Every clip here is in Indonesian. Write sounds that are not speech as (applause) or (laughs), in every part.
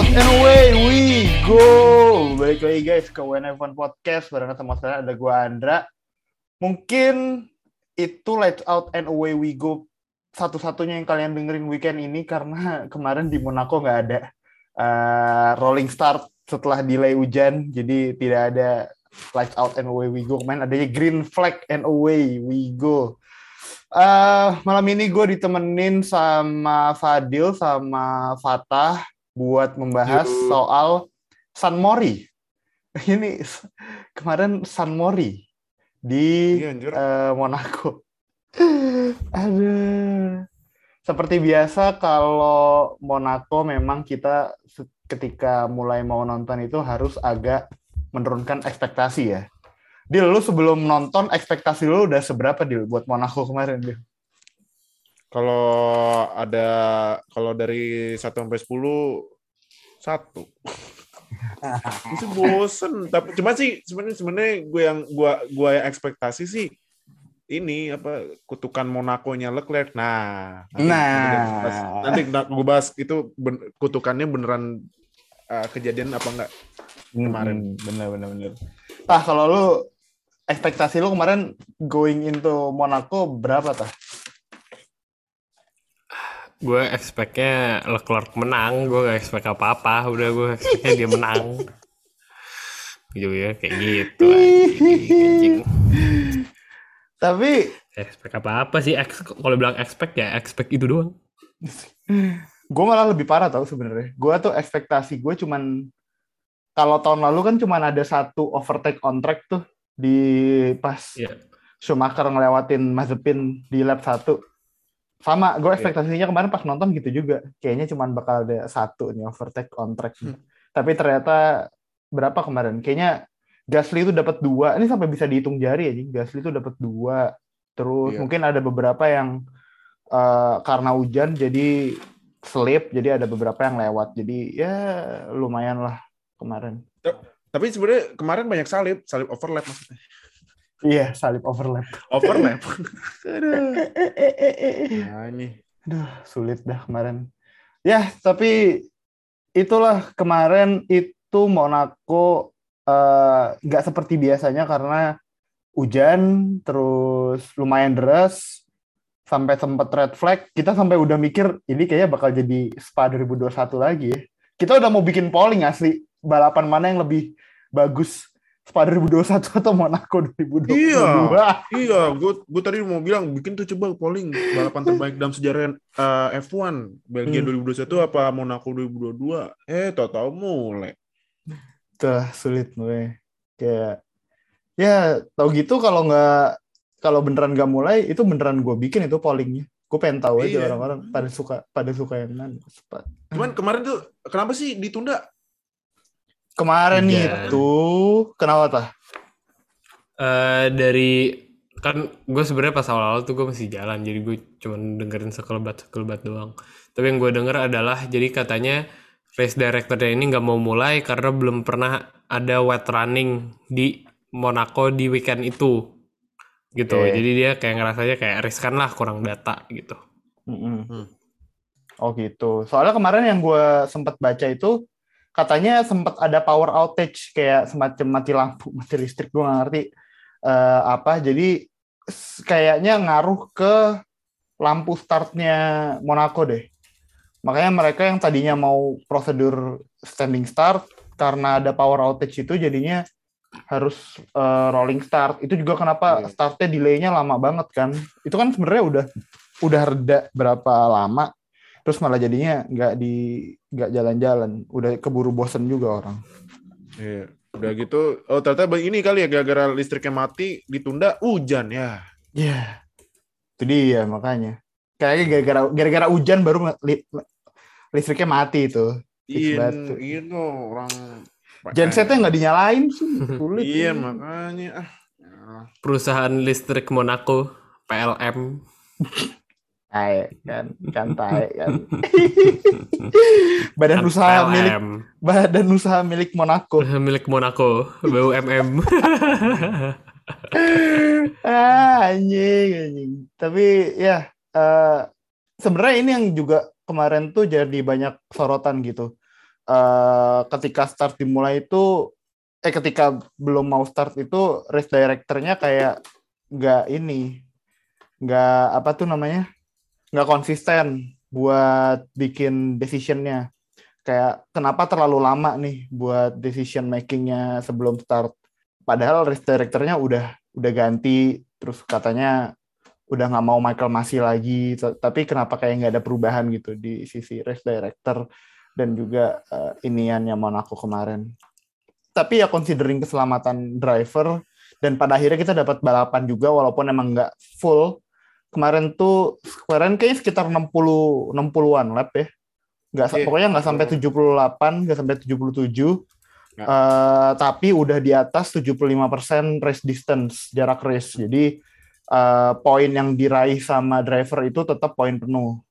out and away we go. Balik lagi guys ke WNF1 Podcast bareng sama saya ada gua Andra. Mungkin itu Lights Out and Away We Go satu-satunya yang kalian dengerin weekend ini karena (laughs) kemarin di Monaco nggak ada uh, rolling start setelah delay hujan, jadi tidak ada Lights Out and Away We Go. Kemarin adanya Green Flag and Away We Go. Uh, malam ini gue ditemenin sama Fadil sama Fatah buat membahas Yuh. soal San Mori. (laughs) Ini kemarin San Mori di eh, Monaco. (laughs) Aduh. Seperti biasa kalau Monaco memang kita ketika mulai mau nonton itu harus agak menurunkan ekspektasi ya. Dil, lu sebelum nonton ekspektasi lu udah seberapa Dil buat Monaco kemarin Dil? Kalau ada kalau dari 1 sampai 10 satu. (laughs) Itu bosen. Tapi cuma sih sebenarnya sebenarnya gue yang gua gua yang ekspektasi sih ini apa kutukan Monaco-nya Leclerc. Nah, nanti, Nah. nanti, gue bahas, nanti gue bahas itu ben- kutukannya beneran uh, kejadian apa enggak? Kemarin. Hmm, bener bener bener. Tah kalau lu ekspektasi lu kemarin going into Monaco berapa tah? Gue expect-nya Leclerc menang gue gak expect apa-apa udah gue expect-nya dia menang gitu ya kayak gitu anjing. Tapi expect apa-apa sih Ex- kalau bilang expect ya expect itu doang gue malah lebih parah tau sebenarnya. Gue tuh ekspektasi gue cuman kalau tahun lalu kan cuman ada satu overtake on track tuh di pas Iya. Schumacher ngelewatin Mazepin di lap 1. Sama, gue ekspektasinya kemarin pas nonton gitu juga. Kayaknya cuman bakal ada satu nih overtake on track. Tapi ternyata berapa kemarin? Kayaknya Gasly itu dapat dua. Ini sampai bisa dihitung jari aja. Gasly itu dapat dua. Terus Iya. mungkin ada beberapa yang eh, karena hujan jadi slip. Jadi ada beberapa yang lewat. Jadi ya lumayan lah kemarin. Tapi sebenarnya kemarin banyak salib, salib overlap maksudnya. Iya, salip overlap. Overlap. (laughs) Aduh. nah, ini. Aduh, sulit dah kemarin. Ya, tapi itulah kemarin itu Monaco eh, nggak seperti biasanya karena hujan, terus lumayan deras, sampai sempat red flag. Kita sampai udah mikir ini kayaknya bakal jadi Spa 2021 lagi ya. Kita udah mau bikin polling asli balapan mana yang lebih bagus Spa 2021 atau Monaco 2022. Iya. Iya, gue gue tadi mau bilang bikin tuh coba polling balapan terbaik dalam sejarah eh, F1 Belgia Hmm. 2021 apa Monaco 2022. Eh, tahu-tahu mulai. Tuh, sulit gue. Kayak ya tau gitu kalau nggak kalau beneran nggak mulai itu beneran gue bikin itu pollingnya. Gue pengen tahu aja Iya. orang-orang pada suka pada suka yang mana. Cuman kemarin tuh kenapa sih ditunda? Kemarin Hujan. itu kenapa tah? Eh, dari kan gue sebenarnya pas awal-awal tuh gue masih jalan jadi gue cuman dengerin sekelebat sekelebat doang tapi yang gue denger adalah jadi katanya race directornya ini nggak mau mulai karena belum pernah ada wet running di Monaco di weekend itu gitu Oke. jadi dia kayak ngerasanya kayak riskan lah kurang data gitu Mm-mm. Hmm. Oh gitu. Soalnya kemarin yang gue sempat baca itu katanya sempat ada power outage kayak semacam mati lampu, (laughs) mati listrik gue nggak ngerti eh, apa. Jadi kayaknya ngaruh ke lampu startnya Monaco deh. Makanya mereka yang tadinya mau prosedur standing start karena ada power outage itu jadinya harus eh, rolling start. Itu juga kenapa Iya. startnya delaynya lama banget kan. Itu kan sebenarnya udah udah reda berapa lama terus malah jadinya nggak di nggak jalan-jalan udah keburu bosen juga orang Iya. Udah gitu, oh ternyata ini kali ya gara-gara listriknya mati ditunda hujan ya. ya itu dia makanya kayaknya gara-gara gara-gara hujan baru li- listriknya mati itu Iya, gitu orang. gensetnya nggak dinyalain sih sulit Iya makanya ah. Perusahaan listrik Monaco PLM (laughs) tai kan? Kan tai (laughs) kan? Badan usaha milik PLM badan usaha milik Monaco. (laughs) Milik Monaco BUMM (laughs) ah, anjing, anjing. Tapi ya eh, sebenarnya ini yang juga kemarin tuh jadi banyak sorotan gitu. eh, ketika start dimulai itu eh ketika belum mau start itu race directornya kayak nggak ini nggak apa tuh namanya nggak konsisten buat bikin decisionnya. Kayak kenapa terlalu lama nih buat decision makingnya sebelum start? Padahal race directornya udah udah ganti terus katanya udah nggak mau Michael Masi lagi. Tapi kenapa kayak nggak ada perubahan gitu di sisi race director dan juga uh, iniannya Monaco kemarin. Tapi ya considering keselamatan driver dan pada akhirnya kita dapat balapan juga walaupun emang nggak full kemarin tuh kemarin kayaknya sekitar 60 60-an lap ya. Nggak sa- Iya, pokoknya nggak sampai 78 nggak sampai 77 Nggak. Eh, tapi udah di atas 75% race distance jarak race. Jadi eh, poin yang diraih sama driver itu tetap poin penuh.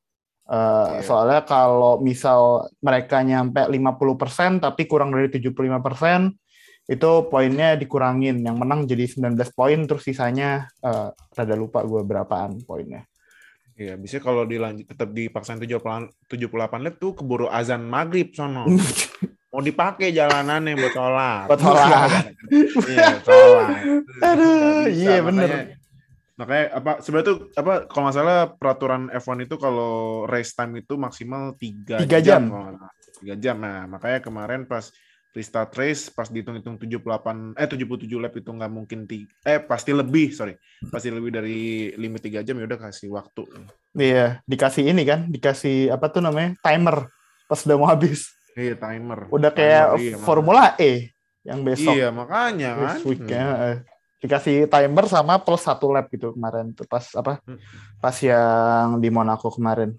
Eh, Iya. soalnya kalau misal mereka nyampe 50% tapi kurang dari 75% itu poinnya dikurangin yang menang jadi 19 poin terus sisanya eh, rada lupa gue berapaan poinnya Iya, bisa kalau dilanjut tetap dipaksain 78 78 lap tuh keburu azan maghrib sono. (laughs) Mau dipakai jalanannya buat sholat. Buat sholat. Iya, (laughs) sholat. Aduh, iya, bener. makanya- apa sebenarnya tuh apa kalau nggak salah peraturan F1 itu kalau race time itu maksimal 3 Tiga jam. kalau nggak salah. Tiga jam. Nah, makanya kemarin pas restart race pas dihitung-hitung 78 eh 77 lap itu nggak mungkin ti- eh pasti lebih, sorry. Pasti lebih dari limit 3 jam ya udah kasih waktu. iya dikasih ini kan dikasih apa tuh namanya timer pas udah mau habis Iya, timer. udah kayak Timer, iya, Formula E yang besok Iya, makanya kan. race weeknya eh. dikasih timer sama plus satu lap gitu kemarin tuh pas apa Hmm. pas yang di Monaco kemarin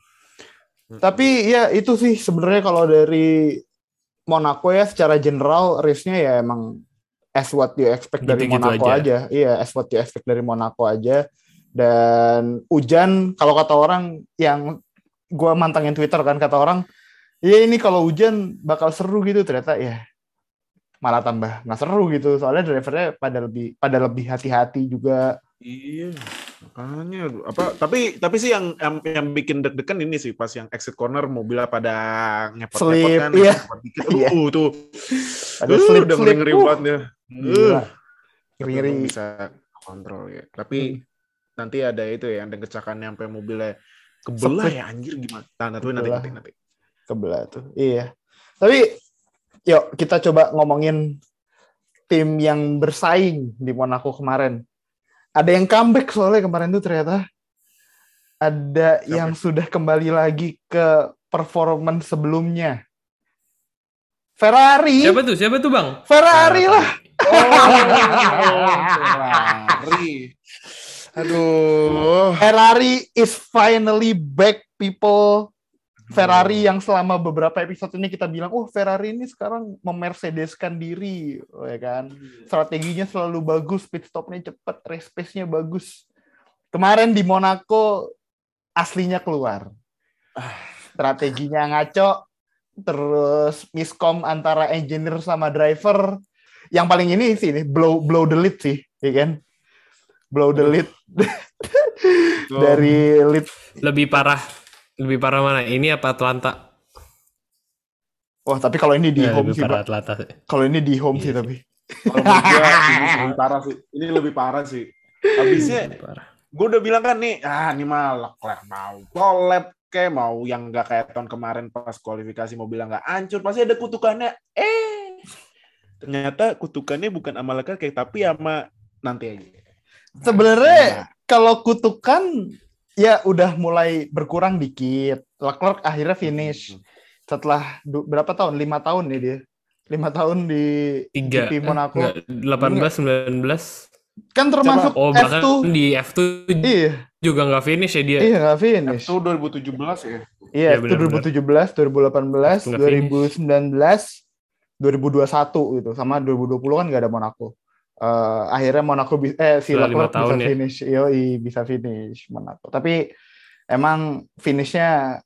Hmm. tapi ya itu sih sebenarnya kalau dari Monaco ya secara general race-nya ya emang as what you expect dari Gitu-gitu Monaco aja. aja. Iya, as what you expect dari Monaco aja. Dan hujan kalau kata orang yang gua mantengin Twitter kan kata orang, ya ini kalau hujan bakal seru gitu ternyata ya malah tambah nggak seru gitu soalnya drivernya pada lebih pada lebih hati-hati juga Iya, makanya apa? Tapi tapi sih yang yang, yang bikin deg-degan ini sih pas yang exit corner mobilnya pada ngepot-ngepot kan, iya. dikit. Iya. Uh, tuh. Ada Uh, slip, udah slip. ngeri Uh. banget ya. Uh, ngeri bisa kontrol ya. Tapi Hmm. nanti ada itu ya, ada kecelakaan sampai mobilnya kebelah Sepet. ya anjir gimana? Nah, nanti nanti Kebelah. nanti. nanti. kebelah tuh iya tapi yuk kita coba ngomongin tim yang bersaing di Monaco kemarin ada yang comeback soalnya kemarin tuh ternyata ada yang sudah kembali lagi ke performance sebelumnya Ferrari Siapa tuh? Siapa tuh, Bang? Ferrari lah Oh, Ferrari. Aduh. Ferrari is finally back people Ferrari yang selama beberapa episode ini kita bilang, oh Ferrari ini sekarang memercedeskan diri, oh, ya kan? Strateginya selalu bagus, pit stopnya cepat, race pace-nya bagus. Kemarin di Monaco aslinya keluar. Strateginya ngaco, terus miskom antara engineer sama driver. Yang paling ini sih, ini, blow blow the lead sih, ya kan? Blow the lead (laughs) dari lead Lebih parah. Lebih parah mana? Ini apa Atlanta? Wah, tapi kalau ini di Ya, home lebih sih, Pak. Atlanta. Kalau ini di home Iya sih tapi. Kalau ini lebih parah sih. Ini lebih parah sih. Habisnya gue udah bilang kan nih, ah ini mah Leclerc mau collab kayak mau yang nggak kayak tahun kemarin pas kualifikasi mobilnya nggak hancur, pasti ada kutukannya. Eh, ternyata kutukannya bukan sama Leclerc kayak tapi sama nanti aja. Sebenarnya kalau kutukan ya udah mulai berkurang dikit. Leclerc akhirnya finish setelah du- berapa tahun? Lima tahun nih dia. Lima tahun di Tiga. GP Monaco. Enggak, 18, 19. Kan termasuk Oh, bahkan F2. di F2 Iya, juga nggak finish ya dia. iya nggak finish. Itu 2017 ya. Iya, Ya, itu benar-benar. 2017, 2018, Nggak 2019, 2021 gitu. Sama 2020 kan nggak ada Monaco. Eh, akhirnya Monaco bi- eh si Leclerc bisa ya. finish. Yoi, bisa finish Monaco. Tapi emang finishnya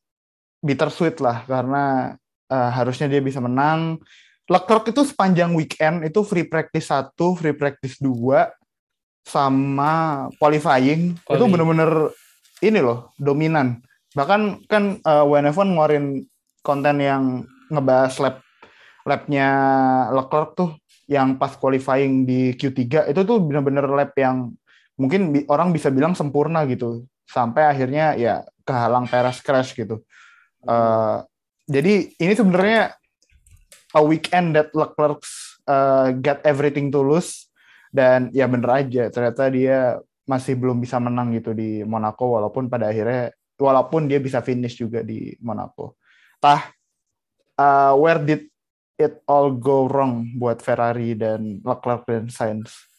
bittersweet lah karena eh, harusnya dia bisa menang. Leclerc itu sepanjang weekend itu free practice 1, free practice 2 sama qualifying itu Quali. bener-bener ini loh dominan bahkan kan uh, WNF1 ngeluarin konten yang ngebahas lap labnya Leclerc tuh yang pas qualifying di Q3 itu tuh bener-bener lab yang mungkin bi- orang bisa bilang sempurna gitu sampai akhirnya ya kehalang Perez crash gitu. Eh, jadi ini sebenarnya a weekend that Leclerc uh, get everything to lose dan ya bener aja ternyata dia masih belum bisa menang gitu di Monaco walaupun pada akhirnya walaupun dia bisa finish juga di Monaco. Tah uh, where did it all go wrong buat Ferrari dan Leclerc dan Sainz?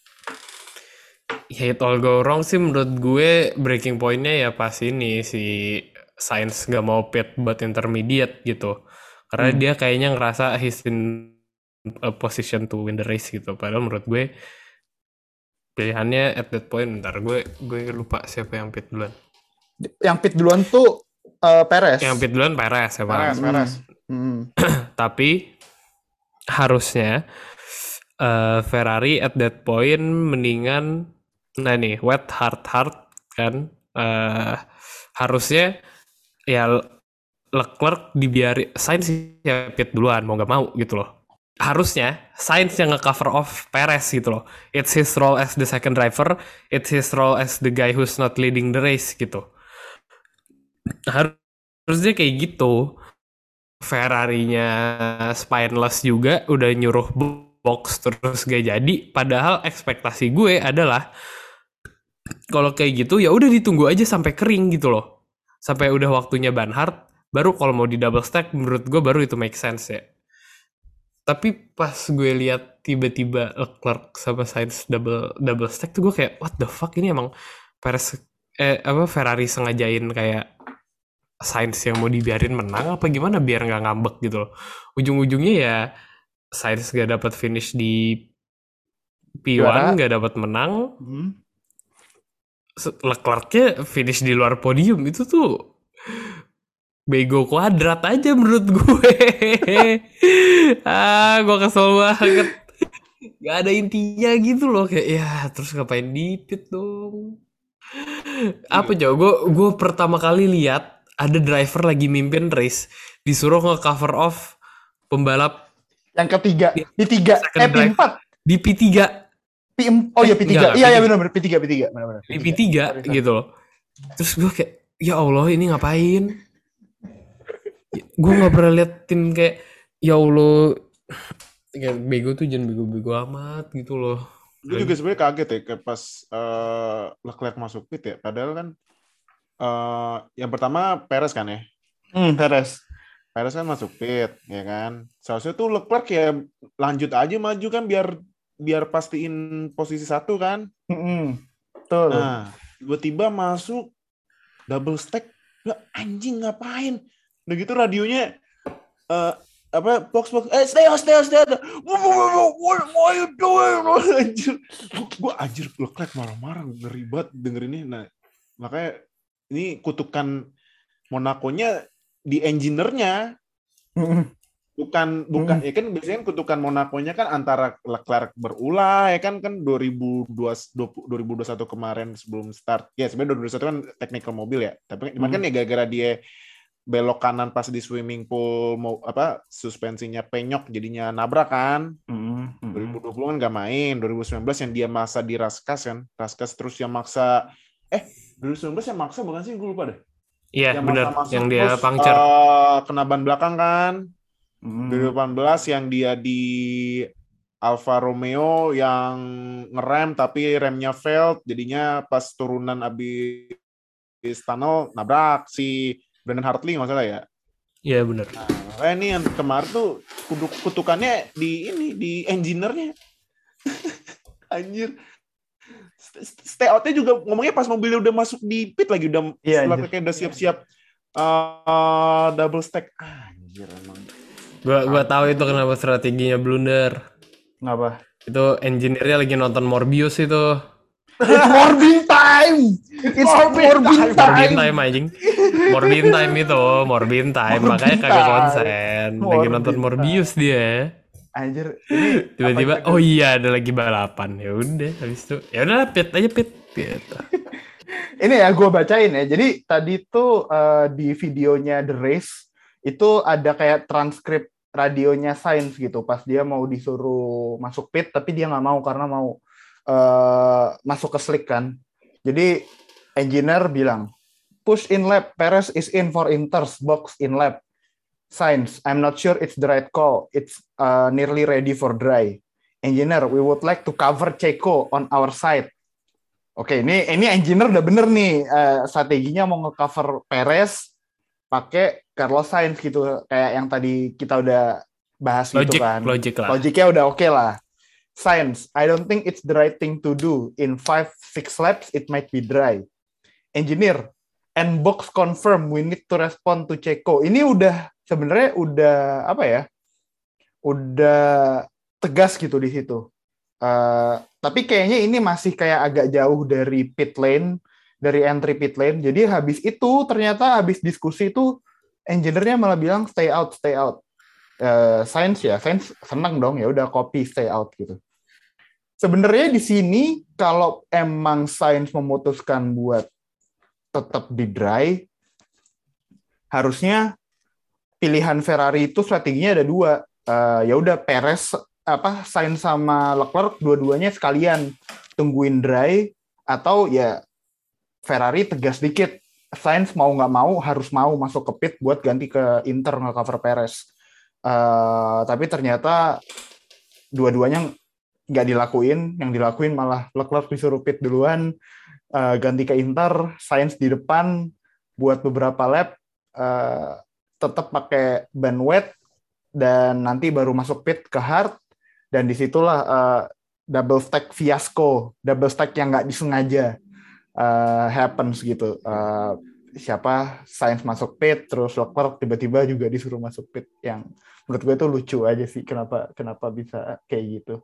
Ya it all go wrong sih menurut gue breaking point-nya ya pas ini si Sainz gak mau pit buat intermediate gitu. Karena Hmm. dia kayaknya ngerasa he's in a position to win the race gitu. Padahal menurut gue pilihannya at that point ntar gue gue lupa siapa yang pit duluan. Yang pit duluan tuh uh, Perez. Yang pit duluan Perez ya. Perez, Perez. Hmm. (clears throat) Tapi harusnya eh, Ferrari at that point mendingan nah nih wet hard hard kan eh harusnya ya Leclerc dibiari Sainz ya pit duluan mau nggak mau gitu loh. Harusnya Sainz yang nge-cover off Perez gitu loh. It's his role as the second driver, it's his role as the guy who's not leading the race gitu. Harusnya kayak gitu. Ferrari-nya spineless juga udah nyuruh box terus gak jadi. Padahal ekspektasi gue adalah kalau kayak gitu ya udah ditunggu aja sampai kering gitu loh. Sampai udah waktunya ban hard baru kalau mau di double stack menurut gue baru itu make sense ya. Tapi pas gue lihat tiba-tiba Leclerc sama Sainz double double stack tuh gue kayak what the fuck ini emang Perez eh apa Ferrari sengajain kayak Sainz yang mau dibiarin menang apa gimana biar nggak ngambek gitu loh. Ujung-ujungnya ya Sainz gak dapat finish di Juara. P1 gak dapat menang. Hmm. Leclerc-nya finish di luar podium itu tuh bego kuadrat aja menurut gue. (laughs) ah, gue kesel banget. Gak ada intinya gitu loh kayak ya terus ngapain di pit dong. Apa coba gue gue pertama kali lihat ada driver lagi mimpin race disuruh nge-cover off pembalap Yang ketiga di tiga Second eh drive. P4 di P3 P oh ya P3 Enggak, iya iya P3. benar benar P3 P3 benar benar di P3 gitu loh. Terus gue kayak ya Allah ini ngapain? gue nggak pernah liatin kayak ya Allah kayak bego tuh jangan bego-bego amat gitu loh. Gue juga sebenarnya kaget ya kayak pas eh, Leclerc masuk pit ya. Padahal kan eh, yang pertama Perez kan ya. Hmm, Perez. Perez kan masuk pit, ya kan. Seharusnya tuh Leclerc ya lanjut aja maju kan biar biar pastiin posisi satu kan. Hmm, Betul. Nah, tiba-tiba masuk double stack. Lah, anjing ngapain? Udah gitu radionya eh apa box box eh stay on stay on stay on what, what, what, what are you doing anjir gue anjir Leclerc marah-marah ngeri banget dengerinnya nah makanya ini kutukan Monaco-nya di engineer-nya. Hmm. bukan bukan ya kan biasanya kan kutukan Monaco-nya kan antara Leclerc berulah ya kan kan 2020 2021 kemarin sebelum start. Ya sebenarnya 2021 kan technical mobil ya tapi cuman kan ya gara-gara dia belok kanan pas di swimming pool mau apa suspensinya penyok jadinya nabrak kan. Hmm, hmm. 2020 kan nggak main 2019 yang dia maksa di Raskas kan Raskas terus yang maksa eh 2019 yang maksa bukan sih? Gue lupa deh. Iya yang benar. maksa yang dia terus, puncture. eh, kena ban belakang kan? Hmm. 2018 yang dia di Alfa Romeo yang ngerem tapi remnya failed. Jadinya pas turunan abis tunnel nabrak si Brandon Hartley nggak salah ya? Iya benar. nah, ini yang kemarin tuh kuduk kutukannya di ini di engineer-nya. (laughs) Anjir stay out-nya juga ngomongnya pas mobilnya udah masuk di pit lagi udah Iya, setelah kayak udah siap-siap uh, double stack anjir emang Gua gua tahu itu kenapa strateginya blunder. Ngapa? Itu engineer-nya lagi nonton Morbius itu. It's Morbin time. It's Morbin Morbin time. time anjing. Morbin time itu, Morbin time. Makanya kagak time. konsen. Lagi Morbin nonton Morbius dia. Anjir, ini Tiba-tiba oh iya ada lagi balapan. Ya udah habis itu. Ya udah pit aja pit gitu. (laughs) ini ya gue bacain ya. Jadi tadi tuh eh, di videonya The Race itu ada kayak transkrip radionya Sainz gitu pas dia mau disuruh masuk pit tapi dia nggak mau karena mau uh, masuk ke slick kan. Jadi engineer bilang push in lap Perez is in for inters box in lap. Sainz, I'm not sure it's the right call. It's uh, nearly ready for dry. Engineer, we would like to cover Checo on our side. Oke, ini ini engineer udah bener nih uh, strateginya mau ngecover Perez pakai Carlos Sainz gitu kayak yang tadi kita udah bahas Logic, gitu kan. logic lah. Logiknya udah oke lah. Sainz, I don't think it's the right thing to do. In five six laps it might be dry. Engineer, and box confirm we need to respond to Checo. Ini udah sebenarnya udah apa ya? Udah tegas gitu di situ. Uh, tapi kayaknya ini masih kayak agak jauh dari pit lane, dari entry pit lane. Jadi habis itu ternyata habis diskusi itu engineer-nya malah bilang stay out, stay out. Uh, Sainz ya, Sainz senang dong ya udah copy stay out gitu. Sebenarnya di sini kalau emang Sainz memutuskan buat tetap di dry, harusnya pilihan Ferrari itu strateginya ada dua. Uh, ya udah Perez apa Sainz sama Leclerc dua-duanya sekalian tungguin dry atau ya Ferrari tegas dikit Sainz mau nggak mau harus mau masuk ke pit buat ganti ke Inter nge cover Perez. Uh, tapi ternyata dua-duanya nggak dilakuin, yang dilakuin malah Leclerc disuruh pit duluan, uh, ganti ke Inter, Sainz di depan buat beberapa lap, tetap pakai ban wet dan nanti baru masuk pit ke hard dan di situlah uh, double stack fiasco, double stack yang nggak disengaja uh, happens gitu. Uh, siapa Sainz masuk pit, terus Leclerc tiba-tiba juga disuruh masuk pit yang menurut gue itu lucu aja sih kenapa kenapa bisa kayak gitu.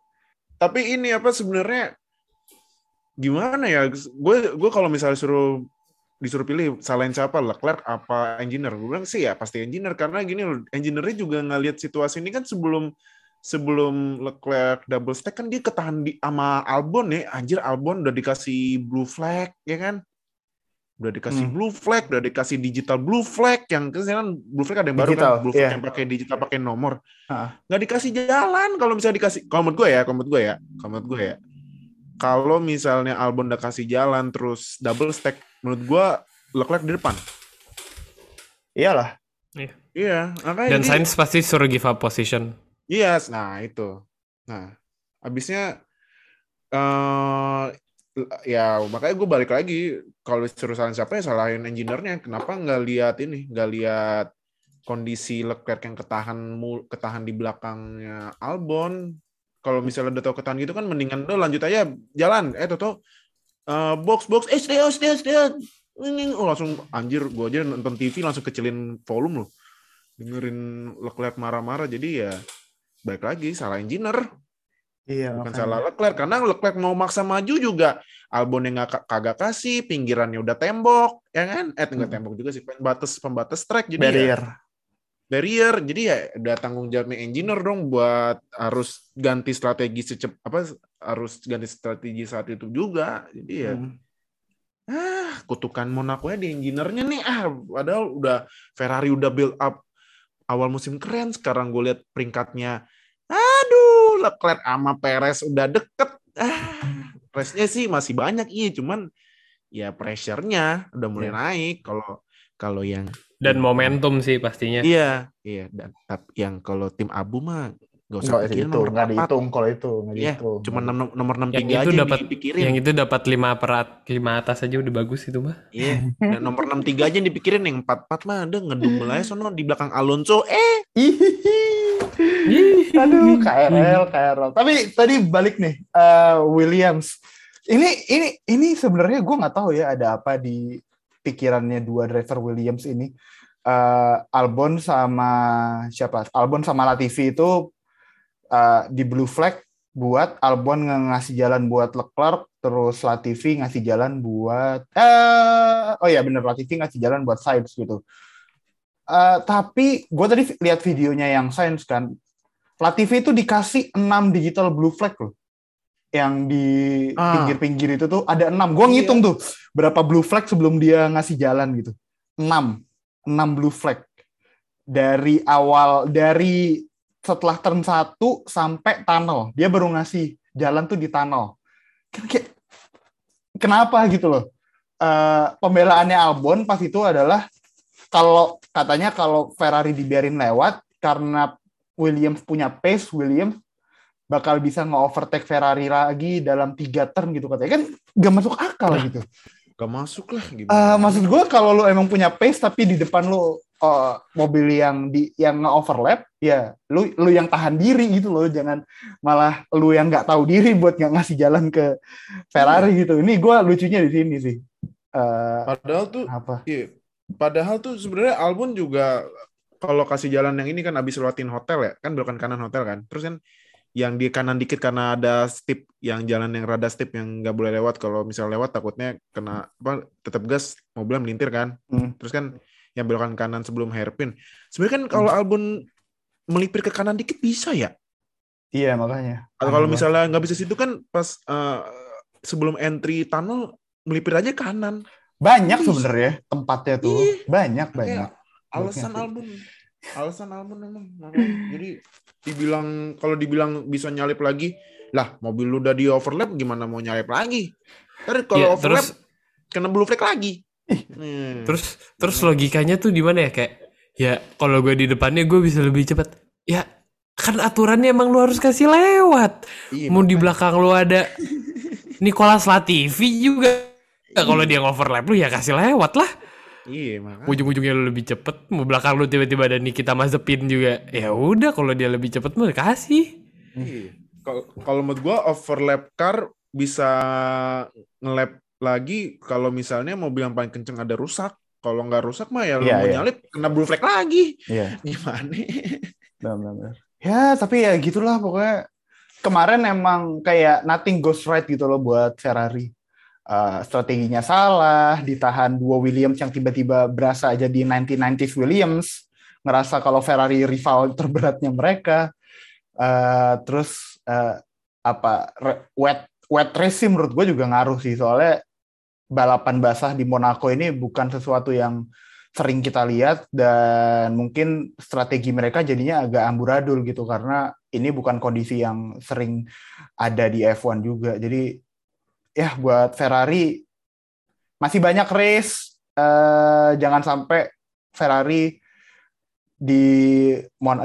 Tapi ini apa sebenarnya gimana ya? Gue gue kalau misalnya suruh disuruh pilih salahin siapa Leclerc apa engineer? Gue bilang sih ya pasti engineer. Karena gini loh engineer juga ngelihat situasi ini kan sebelum sebelum Leclerc double stack kan dia ketahan di sama Albon ya. Anjir Albon udah dikasih blue flag ya kan? Udah dikasih hmm. blue flag udah dikasih digital blue flag yang kan blue flag ada yang baru Digital, kan blue flag iya. yang pakai digital pakai nomor nggak dikasih jalan kalau misalnya dikasih kalau gue ya kalau gue ya kalau gue ya. Kalau misalnya Albon udah kasih jalan terus double stack menurut gue Leclerc di depan Iyalah. iya makanya Dan Sainz pasti suruh give up position. Yes, nah itu. Nah, habisnya eh ya makanya gue balik lagi kalau disuruh salahin siapa ya salahin engineer-nya. Kenapa nggak lihat ini, nggak lihat kondisi Leclerc yang ketahan mul- ketahan di belakangnya Albon. Kalau misalnya udah tau ketahan gitu kan mendingan udah lanjut aja jalan. Eh toto eh, box box eh stay out, stay out, stay out. Ini oh, langsung anjir gue aja nonton TV langsung kecilin volume loh. Dengerin Leclerc marah-marah jadi ya baik lagi salah engineer Iya, bukan makanya. salah Leclerc karena Leclerc mau maksa maju juga Albon yang nggak kagak kasih pinggirannya udah tembok ya kan eh enggak Hmm. tembok juga sih pembatas pembatas track jadi ya, barrier. barrier jadi ya udah tanggung jawabnya engineer dong buat harus ganti strategi secep apa harus ganti strategi saat itu juga. Jadi ya Hmm. ah kutukan Monaco ya di engineer-nya nih. Ah padahal udah Ferrari udah build up awal musim keren. Sekarang gue lihat peringkatnya aduh Leclerc sama Perez udah deket. Ah race-nya sih masih banyak iya. Cuman ya pressure-nya udah mulai Iya. naik. Kalau kalau yang Dan momentum sih pastinya. iya iya. Dan tapi yang kalau tim Abu mah gak usah Nggak pikirin itu, nomor nggak empat. dihitung kalau itu, nggak Iya, dihitung. cuma nom- nomor enam Yang tiga itu aja yang dapat dipikirin yang itu dapat lima perat lima atas aja udah bagus itu mah. Iya, dan nomor 63 aja yang dipikirin yang 44 mah ada ngedumel aja sono di belakang Alonso. Eh. Aduh, KRL, KRL. Tapi tadi balik nih, eh, Williams. Ini ini ini sebenarnya gue nggak tahu ya ada apa di pikirannya dua driver Williams ini. Eh, Albon sama siapa? Albon sama Latifi itu eh, di blue flag buat Albon ngasih jalan buat Leclerc, terus Latifi ngasih jalan buat eh oh ya bener Latifi ngasih jalan buat Sainz gitu. Eh, tapi gue tadi lihat videonya yang Sainz kan, Latifi itu dikasih 6 digital blue flag loh. Yang di Ah. pinggir-pinggir itu tuh ada 6. Gue Iya. ngitung tuh berapa blue flag sebelum dia ngasih jalan gitu. 6. 6 blue flag. Dari awal dari setelah turn 1 sampai tunnel. Dia baru ngasih jalan tuh di tunnel. Kenapa gitu loh. Eh, pembelaannya Albon pas itu adalah kalau katanya kalau Ferrari dibiarin lewat karena Williams punya pace, Williams bakal bisa nge-overtake Ferrari lagi dalam tiga turn gitu katanya kan gak masuk akal gitu. Gak masuk lah Eh, gimana. maksud gue kalau lu emang punya pace tapi di depan lu eh, mobil yang di yang nge-overlap, ya lu lu yang tahan diri gitu loh, jangan malah lu yang nggak tahu diri buat nggak ngasih jalan ke Ferrari gitu. Ini gue lucunya di sini sih. Eh, Padahal tuh apa? Iya. Padahal tuh sebenarnya Albon juga kalau kasih jalan yang ini kan habis lewatin hotel ya, kan belokan kanan hotel kan. Terus kan yang di kanan dikit karena ada step yang jalan yang rada step yang nggak boleh lewat. Kalau misal lewat takutnya kena apa tetap gas mobilnya melintir kan. Hmm. Terus kan yang belokan kanan sebelum hairpin. Sebenarnya kan kalau Albon melipir ke kanan dikit bisa ya. Iya makanya. Atau kalau misalnya nggak bisa situ kan pas eh, sebelum entry tunnel melipir aja kanan. banyak sebenarnya tempatnya tuh. Iya. Banyak banyak. alasan Oke. album alasan album emang jadi dibilang kalau dibilang bisa nyalip lagi lah mobil lu udah di overlap gimana mau nyalip lagi Ntar kalau Iya, overlap terus kena blue flag lagi Hmm. terus terus logikanya tuh di mana ya? Kayak ya kalau gue di depannya gue bisa lebih cepat. Ya kan aturannya emang lu harus kasih lewat. Iya, mau di belakang lu ada Nicolas Latifi juga. Kalau dia overlap lu ya kasih lewat lah. Iya makanya. Ujung-ujungnya lu lebih cepet. Mau belakang lu tiba-tiba ada Nikita Mazepin juga. Ya udah kalau dia lebih cepet mah kasih. Iya. Kalau kalau menurut gua overlap car bisa ngelap lagi kalau misalnya mobil yang paling kenceng ada rusak. Kalau nggak rusak mah ya Iya, mau iya. nyalip kena blue flag lagi. Iya. (laughs) Gimana? Benar-benar. Ya, tapi ya gitulah pokoknya. Kemarin emang kayak nothing goes right gitu loh buat Ferrari. Eh, strateginya salah, ditahan dua Williams yang tiba-tiba berasa jadi 1990s Williams, ngerasa kalau Ferrari rival terberatnya mereka. Eh, terus eh, apa wet wet race sih menurut gue juga ngaruh sih soalnya balapan basah di Monaco ini bukan sesuatu yang sering kita lihat dan mungkin strategi mereka jadinya agak amburadul gitu karena ini bukan kondisi yang sering ada di F1 juga. Jadi ya buat Ferrari masih banyak race eh, jangan sampai Ferrari di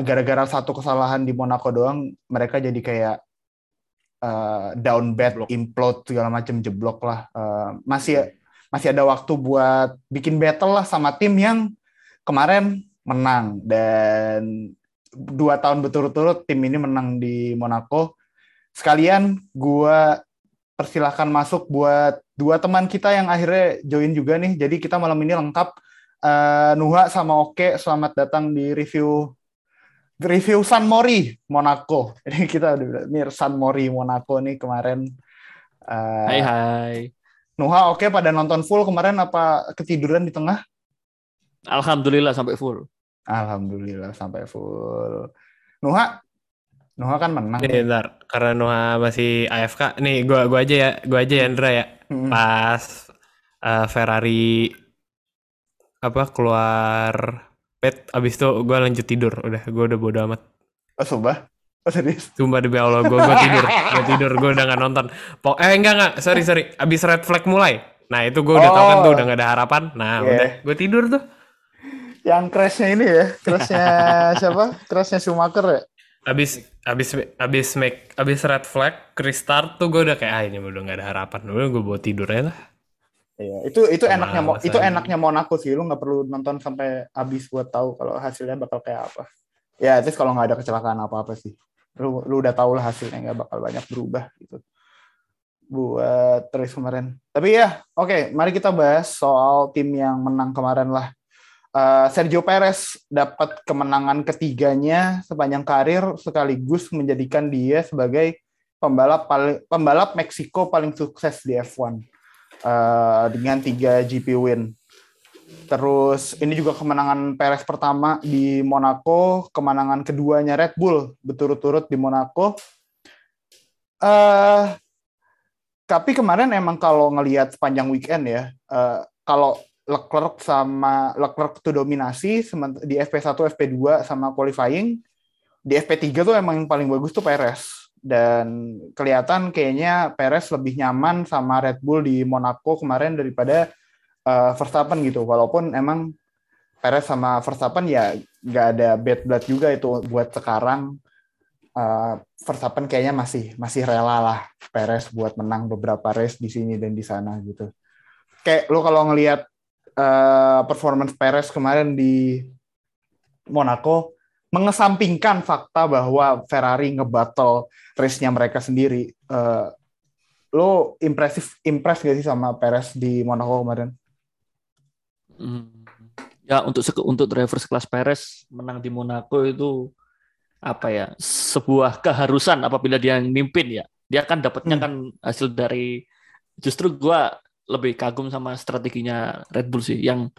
gara-gara satu kesalahan di Monaco doang mereka jadi kayak eh, down bad, Jeblok. implode segala macam jeblok lah. Eh, masih masih ada waktu buat bikin battle lah sama tim yang kemarin menang dan dua tahun berturut-turut tim ini menang di Monaco. Sekalian gua persilahkan masuk buat dua teman kita yang akhirnya join juga nih. Jadi kita malam ini lengkap. Eh, Nuha sama Oke, selamat datang di review review San Mori Monaco. (laughs) Ini kita udah bilang, Mir San Mori Monaco nih kemarin. Eh, Hai hai. Nuha oke pada nonton full kemarin apa ketiduran di tengah? Alhamdulillah sampai full. Alhamdulillah sampai full. Nuha, Nuha kan menang. nih ntar karena Noah masih AFK nih gua gua aja ya gua aja ya Andra ya Hmm. pas eh, Ferrari apa keluar pit abis itu gue lanjut tidur udah gue udah bodo amat Oh, sumpah? Oh, serius? Sumpah demi Allah gue gue tidur gue tidur gue udah nggak nonton Pok eh enggak enggak sorry sorry abis red flag mulai nah itu gue udah tau kan tuh Oh. udah gak ada harapan nah Iya. udah gue tidur tuh Yang crashnya ini ya? Crashnya (laughs) siapa? Crashnya Schumacher ya? abis abis abis make abis red flag restart tuh gue udah kayak ah ini udah gak ada harapan udah gue bawa tidur aja lah Iya, itu itu Sama enaknya Mas itu enaknya Monaco sih. Lu nggak perlu nonton sampai habis buat tahu kalau hasilnya bakal kayak apa. Ya, terus kalau nggak ada kecelakaan apa-apa sih. Lu lu udah tahu lah hasilnya nggak bakal banyak berubah gitu. Buat terus kemarin. Tapi ya, oke, mari kita bahas soal tim yang menang kemarin lah. Eh, Sergio Perez dapat kemenangan ketiganya sepanjang karir sekaligus menjadikan dia sebagai pembalap paling pembalap Meksiko paling sukses di F1 eh, dengan 3 GP win. Terus ini juga kemenangan Perez pertama di Monaco, kemenangan keduanya Red Bull berturut-turut di Monaco. eh tapi kemarin emang kalau ngelihat sepanjang weekend ya, eh, kalau Leclerc sama Leclerc itu dominasi di FP1, FP2 sama qualifying, di FP3 tuh emang yang paling bagus tuh Perez dan kelihatan kayaknya Perez lebih nyaman sama Red Bull di Monaco kemarin daripada uh, Verstappen gitu. Walaupun emang Perez sama Verstappen ya nggak ada bad blood juga itu buat sekarang. Uh, Verstappen kayaknya masih masih rela lah Perez buat menang beberapa race di sini dan di sana gitu. Kayak lo kalau ngelihat uh, performance Perez kemarin di Monaco mengesampingkan fakta bahwa Ferrari ngebattle race-nya mereka sendiri. Uh, lo impresif impress gak sih sama Perez di Monaco kemarin? Hmm. Ya untuk untuk driver sekelas Perez menang di Monaco itu apa ya sebuah keharusan apabila dia mimpin ya dia kan dapatnya hmm. kan hasil dari justru gua lebih kagum sama strateginya Red Bull sih yang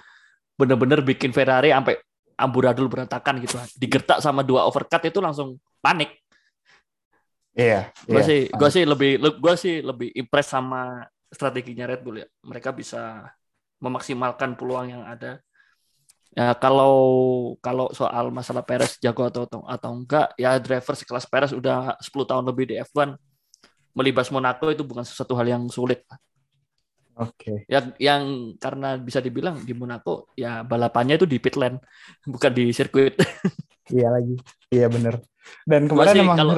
benar-benar bikin Ferrari sampai amburadul berantakan gitu. Digertak sama dua overcut itu langsung panik. Iya yeah, gue yeah, sih gue sih lebih gue sih lebih impress sama strateginya Red Bull ya. Mereka bisa memaksimalkan peluang yang ada. Ya kalau kalau soal masalah Perez jago atau atau enggak ya driver sekelas Perez udah 10 tahun lebih di F1 melibas Monaco itu bukan sesuatu hal yang sulit Oke. Okay. Yang yang karena bisa dibilang di Monaco ya balapannya itu di pit lane (laughs) bukan di sirkuit. (laughs) iya lagi. Iya bener. Dan kemarin sih, emang kalau,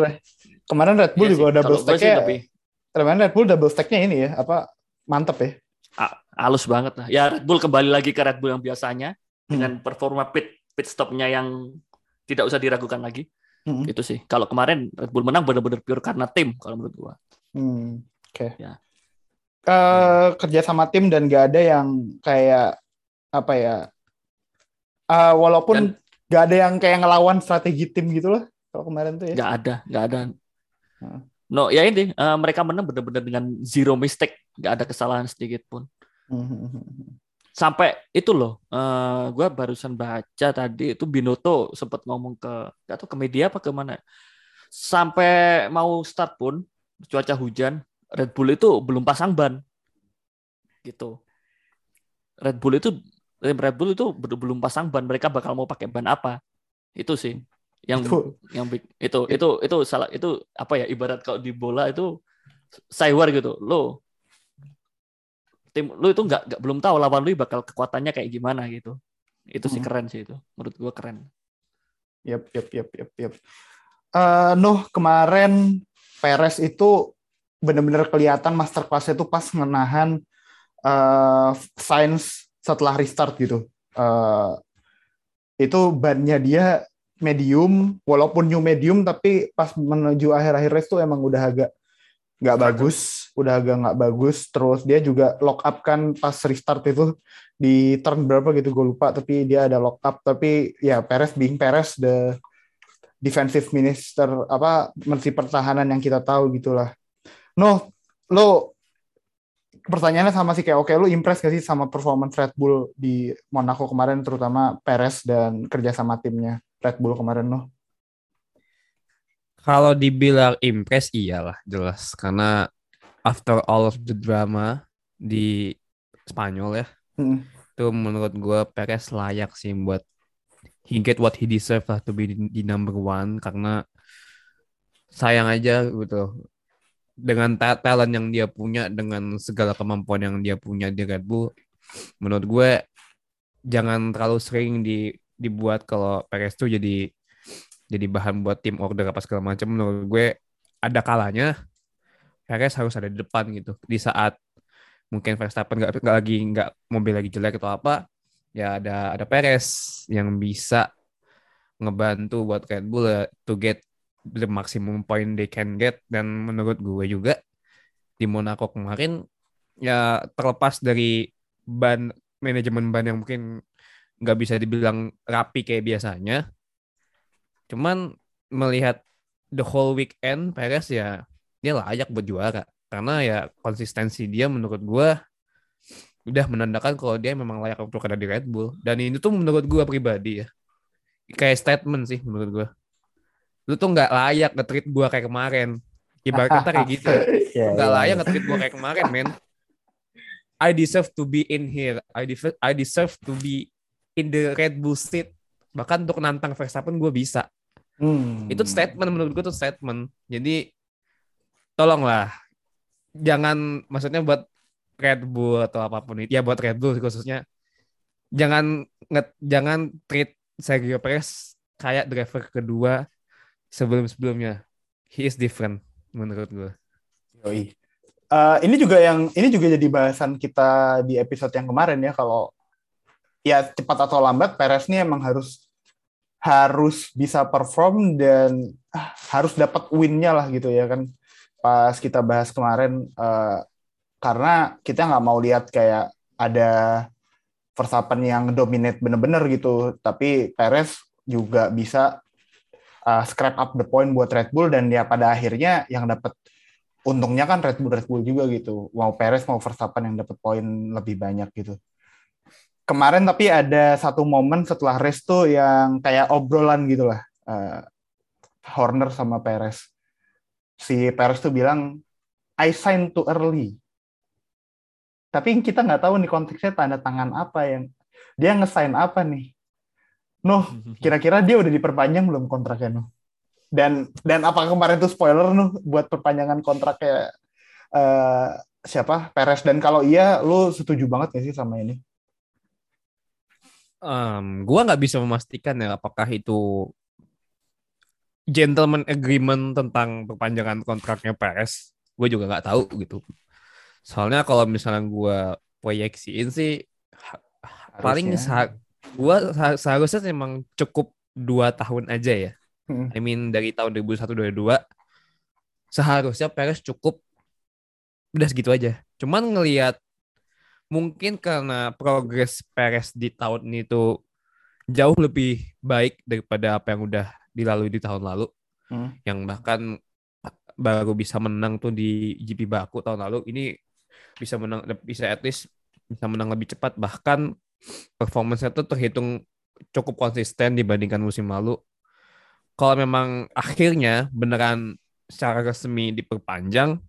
kemarin Red Bull iya juga sih, double stack-nya. Lebih... Kemarin Red Bull double stack-nya ini ya, apa mantep ya. halus banget lah. Ya Red Bull kembali lagi ke Red Bull yang biasanya hmm. dengan performa pit pit stopnya yang tidak usah diragukan lagi. Hmm. Itu sih. Kalau kemarin Red Bull menang benar-benar pure karena tim kalau menurut gua. Hmm. Oke. Okay. Ya uh, kerja sama tim dan gak ada yang kayak apa ya uh, walaupun dan, gak ada yang kayak ngelawan strategi tim gitu loh kalau kemarin tuh ya. Gak ada gak ada. Hmm. no ya ini uh, mereka menang benar-benar dengan zero mistake gak ada kesalahan sedikit pun. Hmm. sampai itu loh uh, gue barusan baca tadi itu Binoto sempat ngomong ke gak tahu ke media apa ke mana sampai mau start pun cuaca hujan Red Bull itu belum pasang ban. Gitu. Red Bull itu Red Bull itu belum pasang ban. Mereka bakal mau pakai ban apa. Itu sih yang itu. yang itu itu itu salah itu apa ya ibarat kalau di bola itu cyber gitu. Lo tim lu itu nggak nggak belum tahu lawan lu bakal kekuatannya kayak gimana gitu. Itu sih hmm. keren sih itu. Menurut gua keren. Yep yep yep yep yep. Uh, Nuh kemarin Perez itu benar-benar kelihatan masterclass itu pas menahan uh, Sainz setelah restart gitu. Uh, itu bannya dia medium, walaupun new medium, tapi pas menuju akhir-akhir race tuh emang udah agak nggak bagus, udah agak nggak bagus. Terus dia juga lock up kan pas restart itu di turn berapa gitu gue lupa, tapi dia ada lock up. Tapi ya Perez being Perez the defensive minister apa menteri pertahanan yang kita tahu gitulah No, lo pertanyaannya sama sih kayak oke okay, lo impress gak sih sama performance Red Bull di Monaco kemarin terutama Perez dan kerja sama timnya Red Bull kemarin lo? Kalau dibilang impress iyalah jelas karena after all of the drama di Spanyol ya. Hmm. Itu menurut gue Perez layak sih buat he get what he deserve lah to be di, di number one karena sayang aja gitu dengan talent yang dia punya dengan segala kemampuan yang dia punya di Red Bull menurut gue jangan terlalu sering di dibuat kalau Perez tuh jadi jadi bahan buat tim order apa segala macam. Menurut gue ada kalanya Perez harus ada di depan gitu. Di saat mungkin Verstappen nggak lagi nggak mobil lagi jelek atau apa ya ada ada Perez yang bisa ngebantu buat Red Bull ya, to get the maximum point they can get. Dan menurut gue juga di Monaco kemarin ya terlepas dari ban manajemen ban yang mungkin nggak bisa dibilang rapi kayak biasanya cuman melihat the whole weekend Perez ya dia layak buat juara. Karena ya konsistensi dia menurut gue udah menandakan kalau dia memang layak untuk ada di Red Bull. Dan ini tuh menurut gue pribadi ya. Kayak statement sih menurut gue lu tuh nggak layak nge-treat gue kayak kemarin. Ibarat kata kayak gitu. (laughs) Yeah, nggak yeah. layak nge-treat gue kayak kemarin men. I deserve to be in here. I deserve I deserve to be in the Red Bull seat. Bahkan untuk nantang Verstappen gue bisa. Hmm. Itu statement menurut gue tuh statement. Jadi tolonglah. Jangan maksudnya buat Red Bull atau apa pun itu ya buat Red Bull khususnya. Jangan nget, jangan treat Sergio Perez kayak driver kedua sebelum-sebelumnya. He is different menurut gue. Yoi. Uh, ini juga yang ini juga jadi bahasan kita di episode yang kemarin ya kalau ya cepat atau lambat Perez ini emang harus harus bisa perform dan ah, harus dapat win-nya lah gitu ya kan pas kita bahas kemarin uh, karena kita nggak mau lihat kayak ada Verstappen yang dominate bener-bener gitu tapi Perez juga bisa uh, scrap up the point buat Red Bull dan ya pada akhirnya yang dapat untungnya kan Red Bull Red Bull juga gitu. Mau Perez mau Verstappen yang dapat poin lebih banyak gitu. Kemarin tapi ada satu momen setelah race tuh yang kayak obrolan gitu lah. Uh, Horner sama Perez. Si Perez tuh bilang, I signed too early. Tapi kita nggak tahu nih konteksnya tanda tangan apa yang dia ngesign apa nih. Noh, (laughs) kira-kira dia udah diperpanjang belum kontraknya Noh? Dan dan apakah kemarin itu spoiler Noh buat perpanjangan kontraknya uh, siapa Perez dan kalau iya lu setuju banget gak sih sama ini? Um, gua nggak bisa memastikan ya apakah itu gentleman agreement tentang perpanjangan kontraknya Perez. Gue juga nggak tahu gitu. Soalnya kalau misalnya gue proyeksiin sih Harusnya. paling gue seharusnya memang cukup dua tahun aja ya. Hmm. I mean dari tahun 2001 2002 seharusnya Perez cukup udah segitu aja. Cuman ngelihat mungkin karena progres Perez di tahun ini tuh jauh lebih baik daripada apa yang udah dilalui di tahun lalu. Hmm. Yang bahkan baru bisa menang tuh di GP Baku tahun lalu. Ini bisa menang bisa at least bisa menang lebih cepat bahkan performance-nya tuh terhitung cukup konsisten dibandingkan musim lalu. Kalau memang akhirnya beneran secara resmi diperpanjang,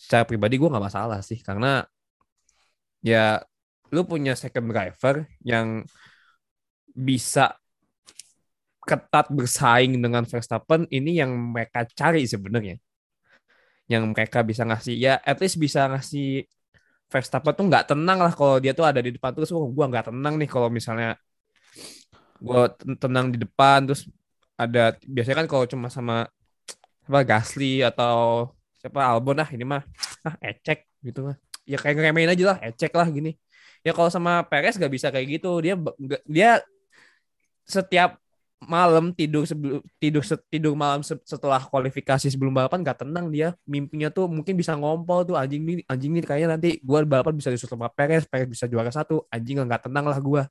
secara pribadi gue nggak masalah sih karena ya lu punya second driver yang bisa ketat bersaing dengan Verstappen ini yang mereka cari sebenarnya yang mereka bisa ngasih ya at least bisa ngasih Verstappen tuh nggak tenang lah kalau dia tuh ada di depan. Terus oh, gue nggak tenang nih kalau misalnya gue tenang di depan. Terus ada biasanya kan kalau cuma sama apa Gasly atau siapa Albon ah ini mah ah ecek gitu mah. Ya kayak ngeremehin aja lah ecek lah gini. Ya kalau sama Perez gak bisa kayak gitu. Dia dia setiap malam tidur sebelum tidur tidur malam setelah kualifikasi sebelum balapan gak tenang dia. Mimpinya tuh mungkin bisa ngompol tuh anjing nih anjing nih kayaknya nanti gue balapan bisa disusul sama Perez Perez bisa juara satu. Anjing nggak tenang lah gue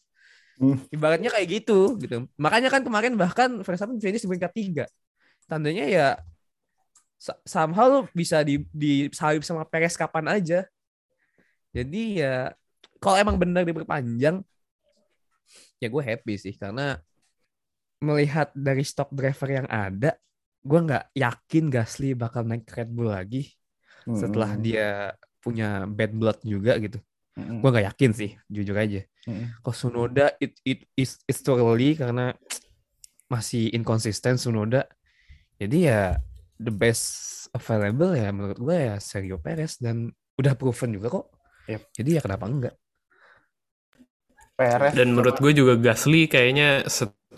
hmm. ibaratnya kayak gitu gitu. Makanya kan kemarin bahkan Verstappen finish di peringkat tiga. Tandanya ya somehow bisa di di salib sama Perez kapan aja. Jadi ya kalau emang benar diperpanjang ya gue happy sih. Karena melihat dari stok driver yang ada, gue nggak yakin Gasly bakal naik Red Bull lagi hmm. setelah dia punya bad blood juga gitu. Hmm. Gue nggak yakin sih, jujur aja. Hmm. Kalau Sunoda it it is it's too early karena masih inkonsisten Sunoda. Jadi ya the best available ya menurut gue ya Sergio Perez dan udah proven juga kok. Yep. Jadi ya kenapa enggak? Perez dan menurut gue juga Gasly kayaknya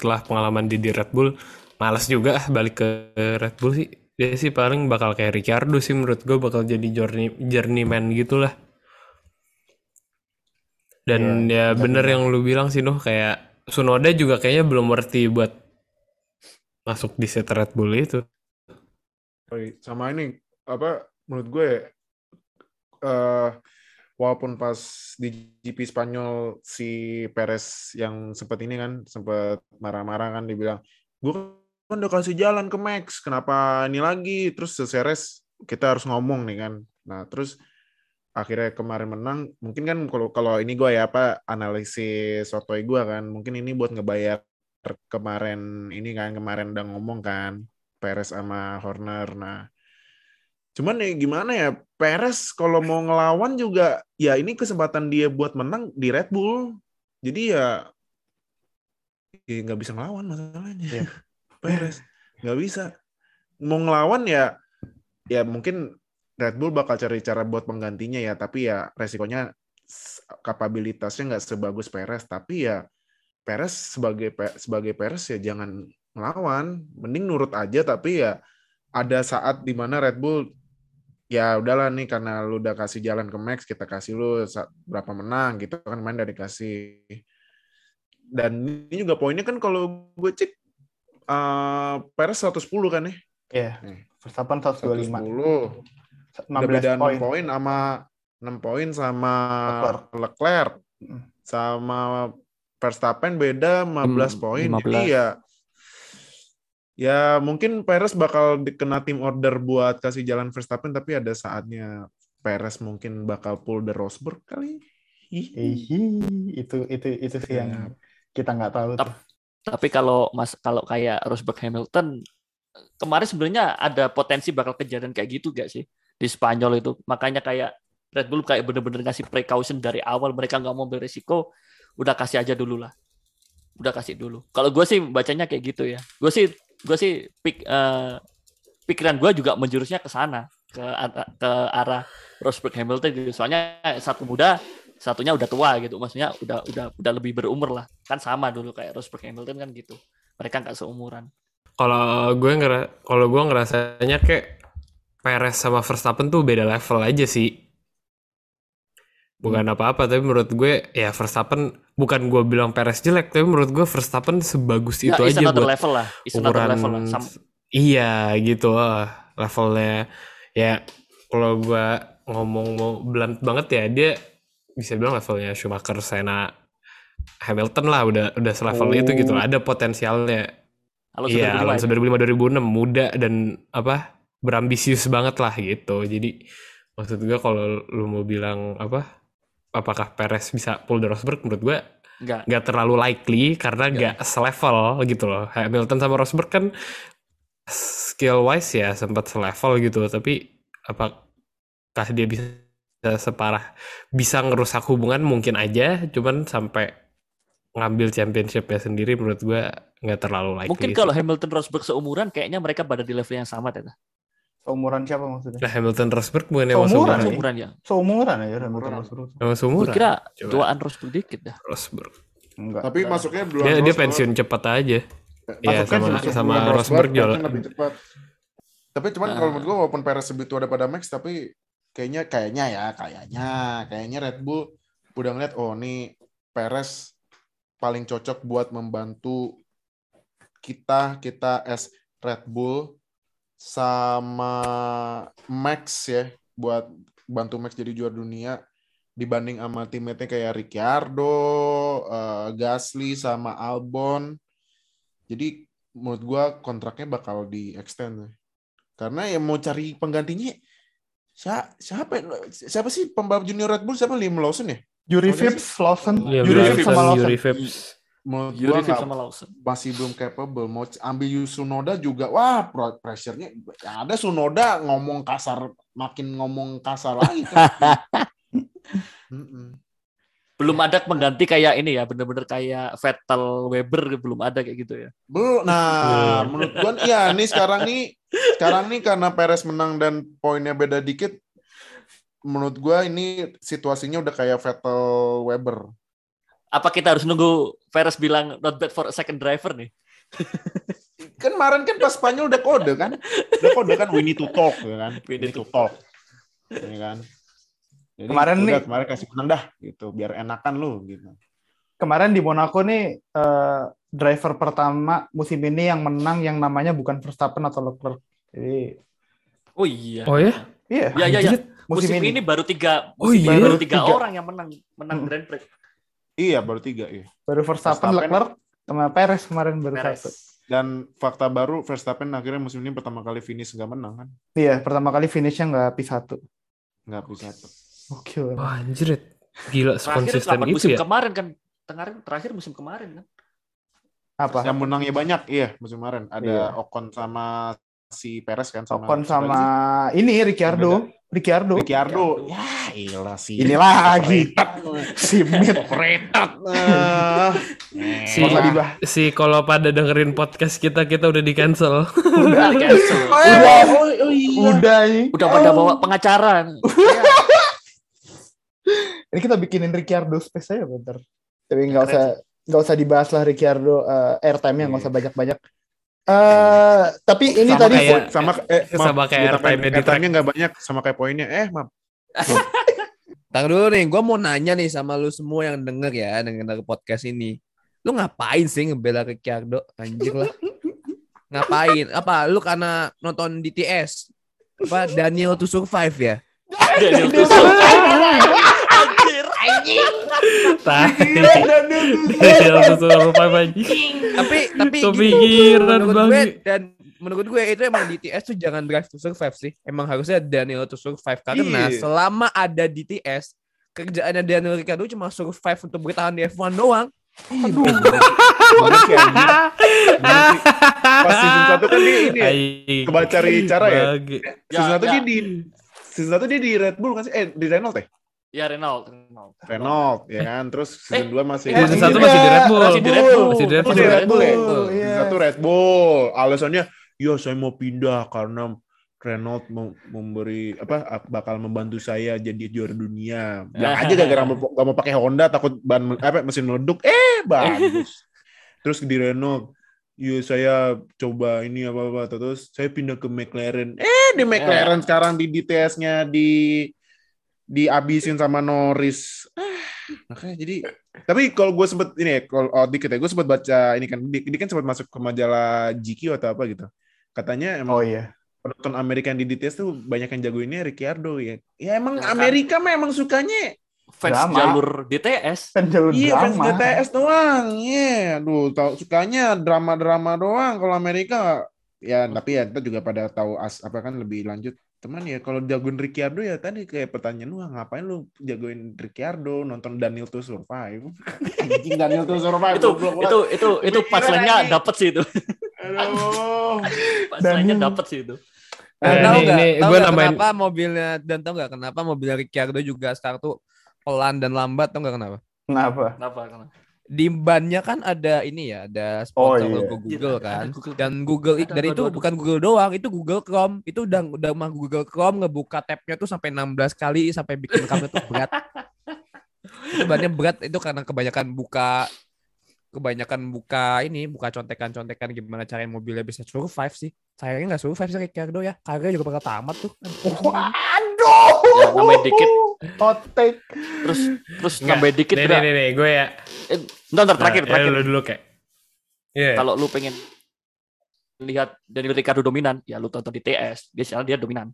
setelah pengalaman di, di Red Bull malas juga ah balik ke Red Bull sih. Dia sih paling bakal kayak Ricardo sih menurut gue bakal jadi journey journeyman gitulah dan yeah, ya bener yang lu bilang sih noh kayak Sunoda juga kayaknya belum worthy buat masuk di set Red Bull itu. Sama ini apa menurut gue uh, walaupun pas di GP Spanyol si Perez yang sempat ini kan sempat marah-marah kan dibilang gue kan udah kasih jalan ke Max kenapa ini lagi? Terus seseres kita harus ngomong nih kan. Nah terus akhirnya kemarin menang mungkin kan kalau kalau ini gue ya apa analisis sotoy gue kan mungkin ini buat ngebayar kemarin ini kan kemarin udah ngomong kan Perez sama Horner. Nah Cuman ya gimana ya, Perez kalau mau ngelawan juga, ya ini kesempatan dia buat menang di Red Bull. Jadi ya, ya nggak bisa ngelawan masalahnya. Ya. (laughs) Perez nggak bisa mau ngelawan ya ya mungkin Red Bull bakal cari cara buat penggantinya ya tapi ya resikonya kapabilitasnya nggak sebagus Perez tapi ya Perez sebagai sebagai Perez ya jangan melawan mending nurut aja tapi ya ada saat di mana Red Bull ya udahlah nih karena lu udah kasih jalan ke Max kita kasih lu berapa menang gitu kan main dari kasih dan ini juga poinnya kan kalau gue cek uh, Perez 110 kan ya? Iya. Yeah. Verstappen 125. 110. 16 beda poin. 6 poin sama 6 poin sama Leclerc. Leclerc. Sama Verstappen beda 15 hmm, poin. Jadi ya ya mungkin Perez bakal kena tim order buat kasih jalan Verstappen tapi ada saatnya Perez mungkin bakal pull the Rosberg kali. Hihi, itu itu itu sih ya. yang kita nggak tahu. Tapi, tapi kalau mas kalau kayak Rosberg Hamilton kemarin sebenarnya ada potensi bakal kejadian kayak gitu gak sih? Di Spanyol itu. Makanya kayak Red Bull kayak bener-bener ngasih precaution dari awal. Mereka nggak mau beresiko udah kasih aja dulu lah. Udah kasih dulu. Kalau gue sih bacanya kayak gitu ya. Gue sih gue sih pik, uh, pikiran gue juga menjurusnya ke sana ke ke arah Rosberg Hamilton gitu. Soalnya satu muda satunya udah tua gitu. Maksudnya udah udah udah lebih berumur lah. Kan sama dulu kayak Rosberg Hamilton kan gitu. Mereka nggak seumuran. Kalau gue ngera kalau gue ngerasanya kayak Perez sama Verstappen tuh beda level aja sih bukan hmm. apa-apa tapi menurut gue ya Verstappen bukan gue bilang Perez jelek tapi menurut gue Verstappen sebagus ya, itu aja buat level lah. ukuran level lah. iya gitu lah levelnya ya kalau gue ngomong mau blunt banget ya dia bisa bilang levelnya Schumacher Senna Hamilton lah udah udah selevel oh. itu gitu ada potensialnya Alonso iya, 2005 Alonso 2005 2006 muda dan apa berambisius banget lah gitu. Jadi maksud gue kalau lu mau bilang apa apakah Perez bisa pull the Rosberg menurut gue nggak nggak terlalu likely karena nggak selevel gitu loh. Hamilton sama Rosberg kan skill wise ya sempat selevel gitu tapi apakah dia bisa separah bisa ngerusak hubungan mungkin aja cuman sampai ngambil championshipnya sendiri menurut gue nggak terlalu likely. Mungkin kalau Hamilton Rosberg seumuran kayaknya mereka pada di level yang sama Teta. Seumuran siapa maksudnya? Nah, Hamilton Rosberg bukan yang seumuran, seumuran ya. Seumuran ya Hamilton Rosberg. Emang seumuran. Gue kira duaan Rosberg dikit dah. Rosberg. Enggak. Tapi masuknya belum. Dia, dia pensiun cepat aja. Iya sama sama Rosberg jual. Lebih cepat. Tapi cuman nah. kalau menurut gue walaupun Perez segitu ada pada Max tapi kayaknya kayaknya ya kayaknya kayaknya Red Bull udah ngeliat oh nih Perez paling cocok buat membantu kita kita as Red Bull sama Max ya buat bantu Max jadi juara dunia dibanding sama teammate kayak Ricciardo, uh, Gasly sama Albon. Jadi menurut gua kontraknya bakal di extend karena yang mau cari penggantinya siapa siapa siapa sih pembalap junior Red Bull? Siapa? Liam Lawson ya? Yuri Vips, Lawson, Yuri Vips sama Lawson. Yuri Vips. Menurut Yuri Vips sama Lawson. Masih belum capable. Mau ambil Yusunoda juga, wah pressure-nya. Ya ada Sunoda ngomong kasar, makin ngomong kasar lagi. Kan. (laughs) belum ada pengganti kayak ini ya, bener-bener kayak Vettel Weber belum ada kayak gitu ya. Belum. Nah, menurut gua iya nih sekarang nih sekarang nih karena Perez menang dan poinnya beda dikit, menurut gue ini situasinya udah kayak Vettel Weber. Apa kita harus nunggu Perez bilang not bad for a second driver nih? kan kemarin kan pas Spanyol udah kode kan, udah kode kan we need to talk ya kan, we need to talk, ya kan. Jadi, kemarin udah, nih kemarin kasih menang dah gitu, biar enakan lu gitu. Kemarin di Monaco nih uh, driver pertama musim ini yang menang yang namanya bukan Verstappen atau Leclerc. Jadi Oh iya. Oh ya? Iya. Iya iya iya musim, musim ini. ini baru tiga oh musim oh, iya? baru tiga, tiga orang yang menang menang hmm. Grand Prix. Iya baru tiga iya. Baru Verstappen, Verstappen Leclerc sama Perez kemarin baru Perez. satu. Dan fakta baru Verstappen akhirnya musim ini pertama kali finish nggak menang kan? Iya pertama kali finishnya nggak P1. Nggak P1. Oke. Wah anjir. Gila konsisten itu musim ya. kemarin kan terakhir terakhir musim kemarin kan. Apa? Yang menangnya banyak, iya musim kemarin. Ada iya. Ocon sama si Perez kan sama Ocon sama ini Ricciardo. Ricciardo. Ricciardo. Ya, ilah sih. Ini lagi. si Mid Retat. Nah. Si, Nggak usah dibah. si kalau pada dengerin podcast kita kita udah di cancel. Udah. Cancel. (laughs) Udah. Oh, oh iya. Udah nih. Udah pada bawa pengacara. Ini kita bikinin Ricciardo space aja bentar. Tapi nggak usah nggak usah dibahas lah Ricciardo uh, airtime-nya nggak usah banyak-banyak. Eh tapi ini Sama tadi kayak- sama eh Sama kayak gua di airtime-nya nggak banyak sama kayak poinnya. Eh, maaf. (laughs) Tunggu dulu nih, gue mau nanya nih sama lu semua yang denger ya, denger podcast ini. Lu ngapain sih ngebela Ricciardo? Anjir lah. ngapain? Apa lu karena nonton DTS? Apa Daniel to Survive ya? Daniel Tussauds. (laughs) Anjir. Suruh aja. Tapi tapi Kepikiran menurut gue banget. dan menurut gue itu emang DTS tuh jangan drive to survive sih. Emang harusnya Daniel to survive karena Iya. selama ada DTS kerjaannya Daniel Ricciardo cuma survive untuk bertahan di F1 doang. Aduh. Pas season 1 kan dia ini ya, kebaca cari cara ya. Season Ya, 1 ya. dia di season 1 dia di Red Bull kan sih? Eh, di Renault ya? Ya Renault. Renault. Renault ya kan. Terus season 2 masih eh, Season Ini satu juga masih di Red Bull. Masih di Red Bull. Masih di Red Oh, Bull. di Red Bull ya? Iya. Season 1 Red Bull. Alasannya, ya saya mau pindah karena Renault mau memberi apa bakal membantu saya jadi juara dunia. Bilang aja gak mau gak mau pakai Honda takut ban apa mesin meleduk. Eh bagus. (laughs) Terus di Renault, ya saya coba ini apa apa terus saya pindah ke McLaren. Eh di McLaren sekarang di DTS-nya di dihabisin sama Norris. Ah, (sighs) makanya jadi tapi kalau gue sempet ini ya kalau oh, dikit ya gue sempet baca ini kan dia kan sempat masuk ke majalah GQ atau apa gitu katanya emang Oh iya. penonton Amerika yang di DTS tuh banyak yang jagoinnya Ricciardo ya ya emang Ya kan. Amerika memang sukanya Fans Drama. jalur DTS. Kan jalur iya fans drama. DTS doang iya aduh tau sukanya drama-drama doang kalau Amerika ya tapi ya kita juga pada tahu as apa kan lebih lanjut teman ya kalau jagoin Ricciardo ya tadi kayak pertanyaan lu "Ah, ngapain lu jagoin Ricciardo nonton Daniel to Survive anjing Daniel to Survive Itu itu itu itu punchline-nya lagi. dapet sih itu. aduh (laughs) Punchline-nya Daniel. dapet sih itu. Eh, tahu ini- nggak? ini Tahu nambahin- kenapa mobilnya dan tahu nggak kenapa mobilnya Ricciardo juga sekarang tuh pelan dan lambat tahu nggak kenapa? Kenapa? Kenapa? Kenapa? Di bannya kan ada ini ya, ada Oh, sponsor iya. logo Google Ada- kan. Google. Dan Google Ada, ada, itu ada. bukan Google doang, itu Google Chrome. Itu udah udah mah Google Chrome ngebuka tabnya tuh sampai 16 kali sampai bikin kamu tuh berat. (laughs) itu bannya berat itu karena kebanyakan buka kebanyakan buka ini buka contekan-contekan gimana cara mobilnya bisa survive sih sayangnya nggak survive sih Ricciardo ya karirnya juga bakal tamat tuh Aduh. Ya, nambahin dikit. Hot take. Terus terus Nggak. nambahin dikit Nih, nih, nih, nih, gue ya. Eh, Bentar, bentar, terakhir, Nah, ya terakhir. Lu dulu kayak. Iya. Kalau lu pengen lihat Daniel Ricciardo dominan, ya lu tonton di TS. Dia sekarang dia dominan.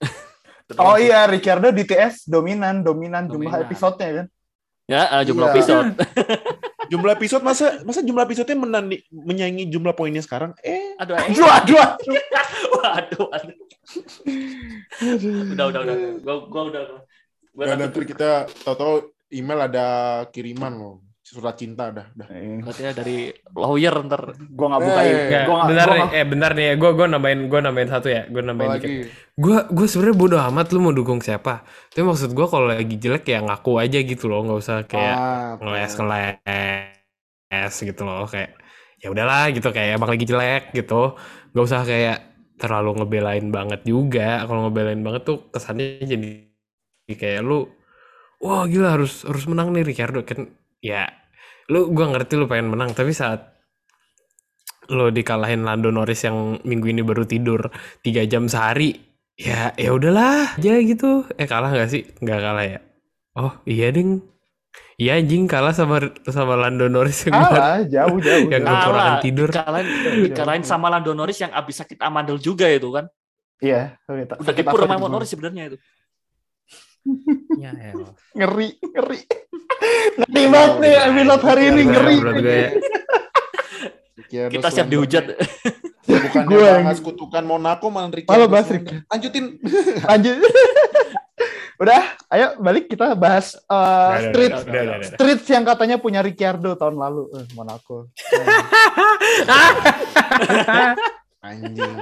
(laughs) Oh iya, Ricciardo di TS dominan, dominan jumlah Dominan. episodenya kan. Ya, eh, jumlah Iya. episode. (laughs) jumlah episode masa masa jumlah episodenya menandi, menyaingi jumlah poinnya sekarang eh Aduh, eh. Aduh, aduh, aduh. waduh, waduh. Udah, udah, udah. Gua, gua udah. Gua takut. nanti kita tahu-tahu email ada kiriman loh surat cinta dah dah Berarti ya dari lawyer ntar. Gue nggak buka Eh, ini. Nggak, Gua nggak- bentar gua nih, eh bentar nih, gue gue nambahin gue nambahin satu ya, gue nambahin dikit. Gue gue sebenarnya bodo amat lu mau dukung siapa. Tapi maksud gue kalau lagi jelek ya ngaku aja gitu loh, nggak usah kayak Ah, ngeles ngeles gitu loh kayak ya udahlah gitu kayak emang lagi jelek gitu, nggak usah kayak terlalu ngebelain banget juga. Kalau ngebelain banget tuh kesannya jadi kayak lu wah gila harus harus menang nih Ricardo kan ya lu gua ngerti lu pengen menang tapi saat lo dikalahin Lando Norris yang minggu ini baru tidur tiga jam sehari ya ya udahlah aja gitu eh kalah nggak sih nggak kalah ya oh iya ding iya anjing kalah sama sama Lando Norris yang Kalah, jauh, jauh. (laughs) Yang jauh. kekurangan tidur. Dikalahin, dikalahin sama Lando Norris yang abis sakit amandel juga itu kan. Iya, sakit sama di Norris sebenarnya itu. Ya elah. Ngeri, ngeri. Ngeri banget nih episode hari ini, ngeri. Gue ya. Kita siap dihujat. bukan yang- bahas kutukan Monaco malah Halo, Ricciardo Bas slander. lanjutin (laughs) Lanjut. Udah, ayo balik kita bahas uh, udah, street udah, udah, udah. street yang katanya punya Ricciardo tahun lalu. Eh, Monaco. (laughs) Anjing.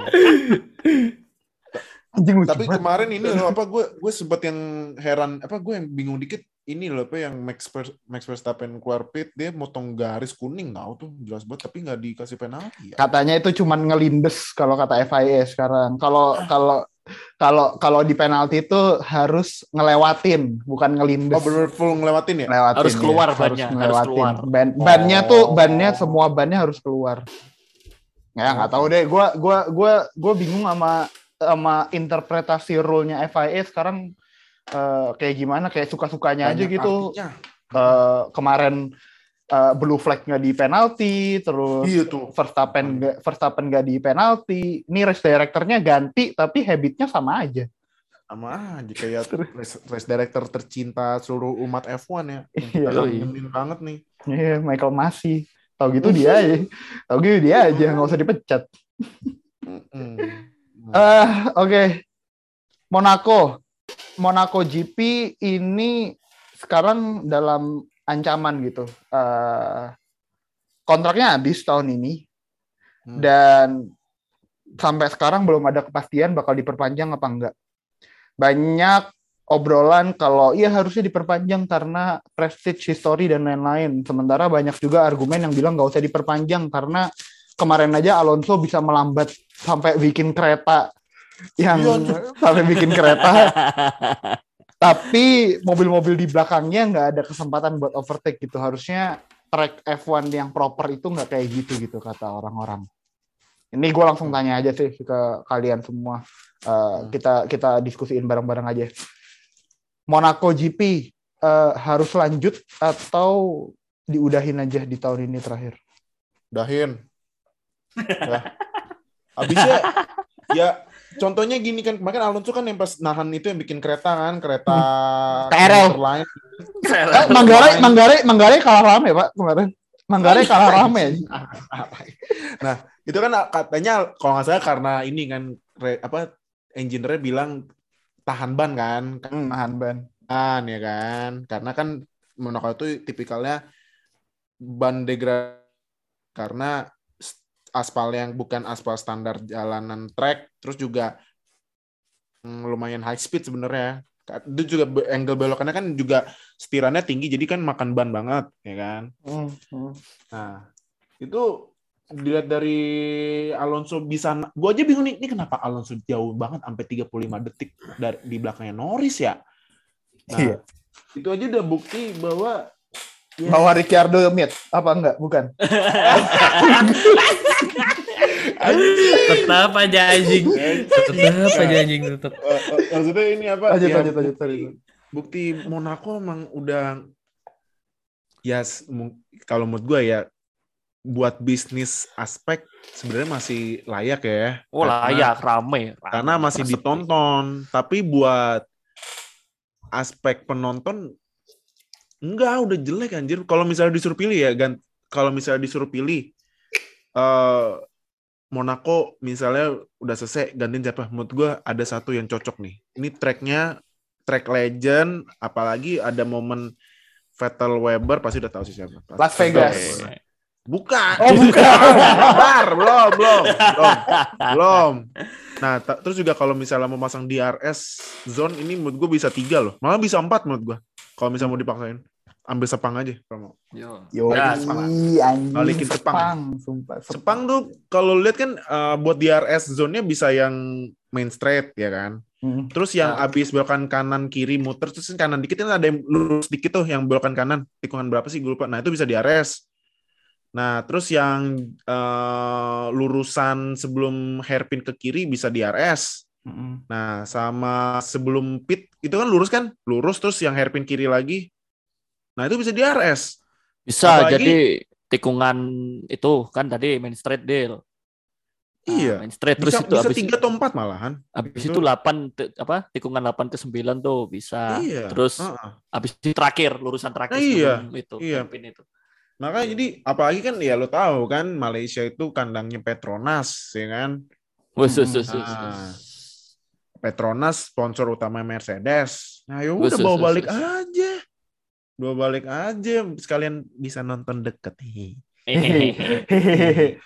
Anjing lucu Tapi banget. kemarin ini loh (laughs) apa gue gue sempat yang heran apa gue yang bingung dikit ini loh apa yang Max Ver- Max Verstappen keluar pit dia motong garis kuning nggak tuh jelas banget tapi nggak dikasih penalti ya. Katanya itu cuman ngelindes kalau kata FIA sekarang. Kalau kalau kalau kalau di penalti itu harus ngelewatin, bukan ngelindes. Oh bener full ngelewatin ya? Ngelewatin, Harus ya. keluar harus bannya, harus ngelewatin. keluar. Ban bannya tuh Oh. bannya semua bannya harus keluar. Ya nggak tahu deh, gua gua gua gua bingung sama sama interpretasi rule-nya FIA sekarang eh, kayak gimana kayak suka-sukanya aja gitu. artinya. Eh, kemarin eh, blue flag nggak di penalti, terus Iya tuh. Verstappen nggak Verstappen nggak di penalti. Ini race directornya ganti tapi habitnya sama aja. Sama aja kayak race, race director tercinta seluruh umat F1 ya. Iya. Kangenin banget nih. Iya, Michael Masi. Tahu gitu dia aja. (laughs) Tahu gitu dia aja, nggak usah dipecat. Eh, oke. Monaco. Monaco GP ini sekarang dalam ancaman gitu. Eh, kontraknya habis tahun ini Hmm. dan sampai sekarang belum ada kepastian bakal diperpanjang apa enggak. Banyak obrolan kalau iya harusnya diperpanjang karena prestige history dan lain-lain. Sementara banyak juga argumen yang bilang nggak usah diperpanjang karena kemarin aja Alonso bisa melambat sampai bikin kereta yang Iya, sampai bikin kereta. Tapi mobil-mobil di belakangnya nggak ada kesempatan buat overtake gitu. Harusnya track F1 yang proper itu nggak kayak gitu gitu kata orang-orang. Ini gue langsung tanya aja sih ke kalian semua. Uh, kita kita diskusiin bareng-bareng aja. Monaco GP uh, harus lanjut atau diudahin aja di tahun ini terakhir? Dahin. Ya. Habisnya ya contohnya gini kan kemarin Alonso kan yang pas nahan itu yang bikin kereta kan kereta KRL. komuter lain. eh, Manggarai Manggarai Manggarai kalah rame pak kemarin. Manggarai kalah rame. Nah itu kan katanya kalau nggak salah karena ini kan re- apa engineer bilang tahan ban kan. Hmm, nahan ban. Kan ya kan. Karena kan Monaco itu tipikalnya ban degrad karena aspal yang bukan aspal standar jalanan track terus juga mm, lumayan high speed sebenarnya itu juga angle belokannya kan juga setirannya tinggi jadi kan makan ban banget ya kan Hmm, hmm. nah itu dilihat dari Alonso bisa gue aja bingung nih ini kenapa Alonso jauh banget sampai 35 detik dari di belakangnya Norris ya nah Iya. itu aja udah bukti bahwa ya, Bahwa Ricciardo mid apa enggak? Bukan. (laughs) tetap aja anjing tetap aja anjing tetap eh, eh, maksudnya ini apa Lanjut, ya, lanjut, lanjut, bukti, Monaco emang udah ya kalau menurut gue ya buat bisnis aspek sebenarnya masih layak ya Oh Karena- layak, rame. rame. karena masih Sepi. ditonton tapi buat aspek penonton enggak udah jelek anjir kalau misalnya disuruh pilih ya gan kalau misalnya disuruh pilih eh Monaco misalnya udah selesai gantiin siapa menurut gue ada satu yang cocok nih ini tracknya track legend apalagi ada momen Vettel Weber pasti udah tahu sih siapa Las Vegas. Vettel. bukan Oh, bukan. (laughs) Bar, belum, belum, belum, belum. Nah, terus juga kalau misalnya mau masang DRS zone ini menurut gue bisa tiga loh, malah bisa empat menurut gue. Kalau misalnya mau dipaksain, ambil Sepang aja. kalau mau. Yo. Yo, Ya, anjing. Balikin Sepang. sumpah. Sepang tuh kalau lihat kan eh, buat DRS zone-nya bisa yang main straight ya kan. Hmm. Terus yang Nah. abis belokan kanan kiri muter terus kanan dikit kan ada yang lurus dikit tuh yang belokan kanan tikungan berapa sih gue lupa. Nah itu bisa DRS. Nah terus yang eh, lurusan sebelum hairpin ke kiri bisa DRS. Hmm. Nah sama sebelum pit itu kan lurus kan lurus terus yang hairpin kiri lagi. Nah itu bisa DRS. Bisa Apalagi- jadi tikungan itu kan tadi main straight deal. Nah, Iya. main straight terus Bisa, itu bisa tiga atau empat malahan. habis Itu- itu 8 te- apa tikungan 8 ke 9 tuh bisa. Iya. Terus Heeh. habis itu terakhir lurusan terakhir Nah, iya, itu iya. itu. Makanya jadi apalagi kan ya lo tahu kan Malaysia itu kandangnya Petronas ya kan. Wus, wus, wus, Ah. wus. Petronas sponsor utama Mercedes. Nah, ya udah bawa balik aja. Bawa balik aja sekalian bisa nonton deket nih. (laughs)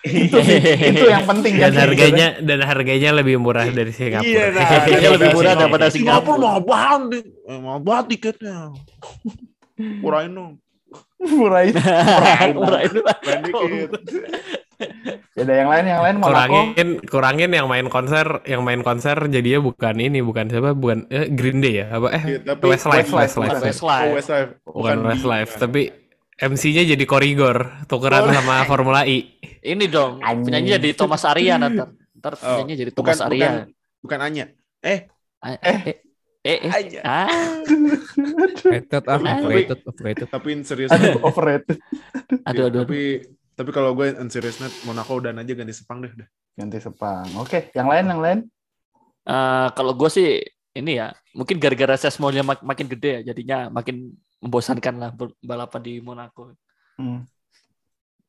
itu sih, itu yang penting dan kan, harganya gitu, dan harganya lebih murah dari Singapura. Iya, nah, (laughs) harganya lebih murah daripada Singapura. Singapura mau banget, mau banget tiketnya. (laughs) Murahin dong. Murahin. Murahin. Murahin. Dikit. Ada yang lain, yang lain kurangin, kurangin yang main konser, yang main konser jadinya bukan ini, bukan siapa, bukan eh, Green Day ya, apa eh Iya, tapi Westlife, Westlife, Westlife, Westlife. Oh, Westlife. bukan Westlife, tapi MC-nya jadi korigor, tukeran sama Formula E. Ini dong, penyanyinya jadi Thomas Arya ntar. Ntar Oh, penyanyinya jadi bukan, Thomas Arya. bukan, bukan Anya. Eh, Eh, eh, eh, eh, Anya. ah, Overrated ah, overrated, overrated. Tapi serius. Aduh, overrated. aduh, aduh, aduh. Tapi tapi kalau gue in serious net Monaco udah aja ganti Sepang deh. udah. Ganti Sepang. Oke, yang lain, yang lain. Eh, kalau gue sih ini ya, mungkin gara-gara sesmolnya mak- makin gede ya, jadinya makin membosankan lah balapan di Monaco. Hmm.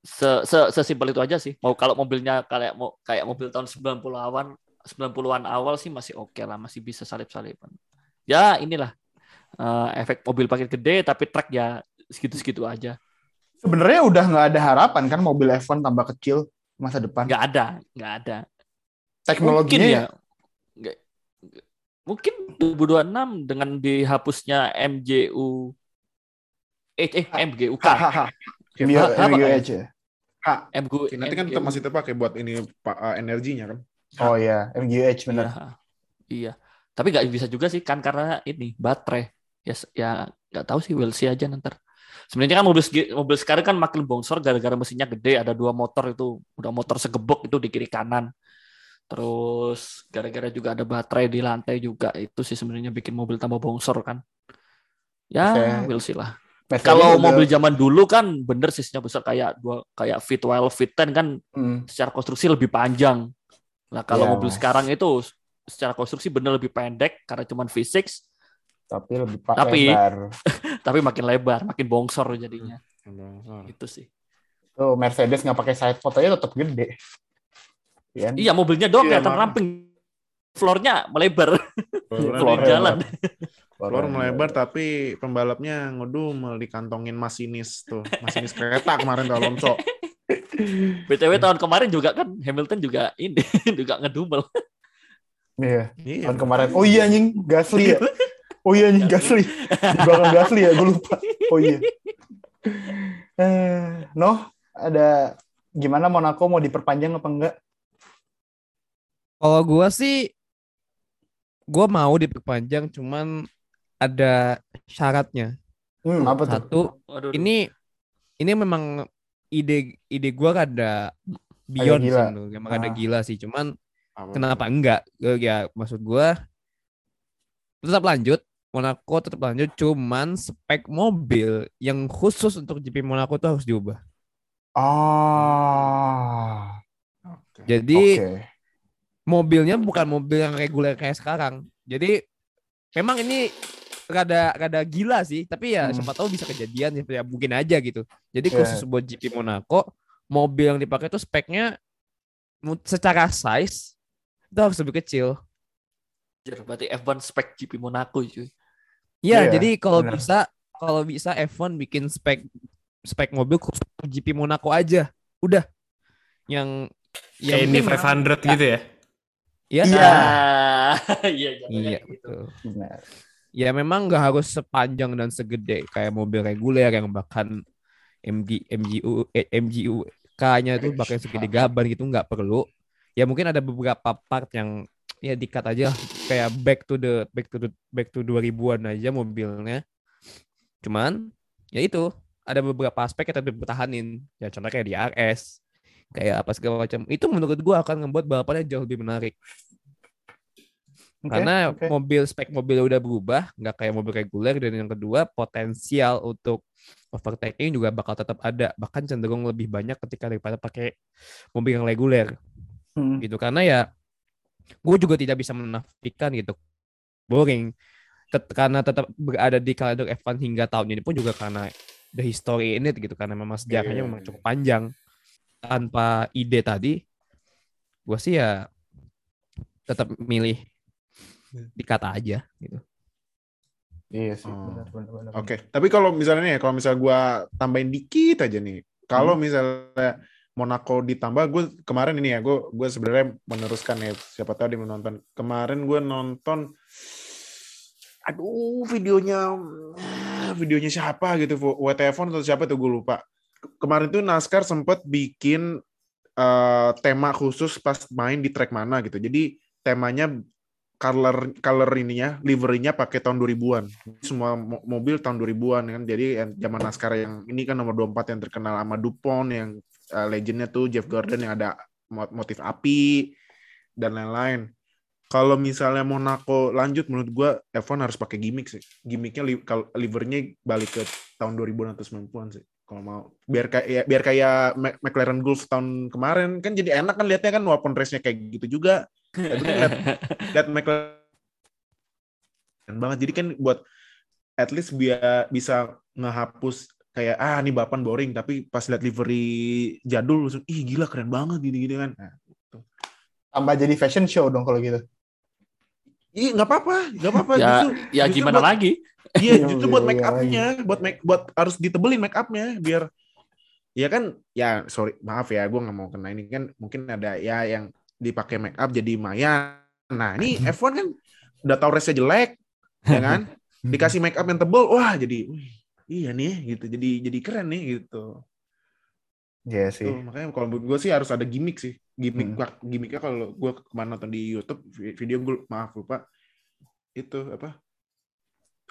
Se, se sesimpel itu aja sih. Mau kalau mobilnya kayak mau kayak mobil tahun 90-an 90-an awal sih masih oke lah, masih bisa salip-salipan. Ya inilah eh, efek mobil pakai gede tapi truk ya segitu-segitu aja. Sebenarnya udah nggak ada harapan kan mobil F1 tambah kecil masa depan. Nggak ada, nggak ada. Teknologinya Mungkin ya. ya. Mungkin 2026 dengan dihapusnya MJU eh, eh MGUK. MGU Nanti kan tetap masih terpakai buat ini pak eh, energinya kan. Oh iya, MGUH benar. Iya. Iya. Tapi nggak bisa juga sih kan karena ini baterai. Ya ya nggak tahu sih we'll see aja nanti. Sebenarnya kan mobil mobil sekarang kan makin bongsor gara-gara mesinnya gede, ada dua motor itu, udah motor segebok itu di kiri kanan. Terus gara-gara juga ada baterai di lantai juga itu sih sebenarnya bikin mobil tambah bongsor kan. Ya, Oke. we'll see lah. Mercedes Kalau udah- mobil zaman dulu kan bener sisinya besar kayak dua kayak V12, V10 kan Hmm. secara konstruksi lebih panjang. Nah, kalau Iya. mobil sekarang itu secara konstruksi bener lebih pendek karena cuma V6, tapi lebih pak Tapi- lebar. (laughs) tapi makin lebar, makin bongsor jadinya. Itu sih. Tuh Mercedes nggak pakai side pod aja tetap gede. Iya. Iya, mobilnya doang Iya, kelihatan emang. ramping. Floornya melebar, Floor Floor jalan. Floor melebar tapi pembalapnya ngedumel dikantongin masinis tuh. Masinis kereta kemarin tuh Alonso. (laughs) BTW tahun kemarin juga kan Hamilton juga ini (laughs) juga ngedumel. Iya. Iya. Tahun kemarin. Oh iya anjing, Gasly ya. Oh iya anjing Gasly. Di belakang Gasly ya, gue lupa. (laughs) Oh iya. Eh, noh, ada gimana Monaco mau diperpanjang apa enggak? Kalau gua sih gua mau diperpanjang cuman ada syaratnya. Hmm, apa tuh? Satu, Waduh, ini ini memang ide ide gua rada beyond sih gila. menurut gue. emang ada Ah. gila sih cuman Apa kenapa enggak ya maksud gua tetap lanjut Monaco tetap lanjut cuman spek mobil yang khusus untuk GP Monaco tuh harus diubah Ah. Oke. jadi Oke. mobilnya bukan mobil yang reguler kayak sekarang jadi memang ini rada rada gila sih tapi ya Hmm. siapa tahu bisa kejadian ya, ya mungkin aja gitu jadi Iya. khusus buat GP Monaco mobil yang dipakai tuh speknya secara size itu harus lebih kecil anjir, berarti F1 spek GP Monaco cuy. Iya, Iya, jadi kalau benar. bisa kalau bisa F1 bikin spek spek mobil khusus GP Monaco aja. Udah. Yang Indy penting 500 gitu ya. Ya, Iya. Iya, jangan iya, kayak gitu. betul. Benar. Ya memang nggak harus sepanjang dan segede kayak mobil reguler yang bahkan MG MGU eh, MGU K-nya itu bahkan segede gaban gitu nggak perlu. Ya mungkin ada beberapa part yang ya dikat aja kayak back to the back to the back to 2000-an aja mobilnya. Cuman ya itu ada beberapa aspek yang tetap dipertahanin. Ya contohnya kayak di RS kayak apa segala macam. Itu menurut gua akan membuat balapannya jauh lebih menarik. Oke, Karena oke. mobil spek mobilnya udah berubah, nggak kayak mobil reguler dan yang kedua potensial untuk overtaking juga bakal tetap ada, bahkan cenderung lebih banyak ketika daripada pakai mobil yang reguler Hmm. gitu. Karena ya gue juga tidak bisa menafikan gitu boring Tet- karena tetap berada di kalender F1 hingga tahun ini pun juga karena the history in it gitu karena memang sejarahnya Iya. memang cukup panjang tanpa ide tadi gue sih ya tetap milih dikata aja gitu Iya sih, Oh. benar. Oke, tapi kalau misalnya nih, kalau misalnya gua tambahin dikit aja nih, kalau hmm. misalnya Monaco ditambah gue kemarin ini ya gue gue sebenarnya meneruskan ya siapa tahu dia menonton kemarin gue nonton aduh videonya videonya siapa gitu WTF atau siapa tuh gue lupa kemarin tuh Naskar sempet bikin uh, tema khusus pas main di track mana gitu jadi temanya color color ininya liverynya pakai tahun 2000-an. Semua mobil tahun 2000-an kan. Jadi zaman NASCAR yang ini kan nomor 24 yang terkenal sama DuPont yang uh, legendnya tuh Jeff Gordon yang ada motif api dan lain-lain. Kalau misalnya Monaco lanjut menurut gua F1 harus pakai gimmick sih. Gimmicknya li livernya balik ke tahun 2000-an atau 90-an sih. Kalau mau biar kayak ya, biar kayak McLaren Gulf tahun kemarin kan jadi enak kan lihatnya kan walaupun race-nya kayak gitu juga tapi kan lihat, lihat (laughs) McLaren banget. Jadi kan buat at least biar bisa ngehapus kayak ah ini bapan boring tapi pas lihat livery jadul langsung ih gila keren banget gini-gini kan. Nah, gitu. Tambah jadi fashion show dong kalau gitu. Iya nggak apa-apa, nggak apa-apa. ya, justru, ya justru gimana buat, lagi? Iya, justru buat make upnya, buat make, buat harus ditebelin make upnya biar ya kan ya sorry maaf ya gue nggak mau kena ini kan mungkin ada ya yang dipakai make up jadi Maya. Nah, ini (laughs) F1 kan udah tahu resnya jelek, ya kan? (laughs) Dikasih make up yang tebel, wah jadi wih, iya nih gitu. Jadi jadi keren nih gitu. Iya yeah, sih. Tuh, makanya kalau menurut gue sih harus ada gimmick sih. Gimmick hmm. gimmicknya kalau gue ke mana nonton di YouTube video gue maaf lupa itu apa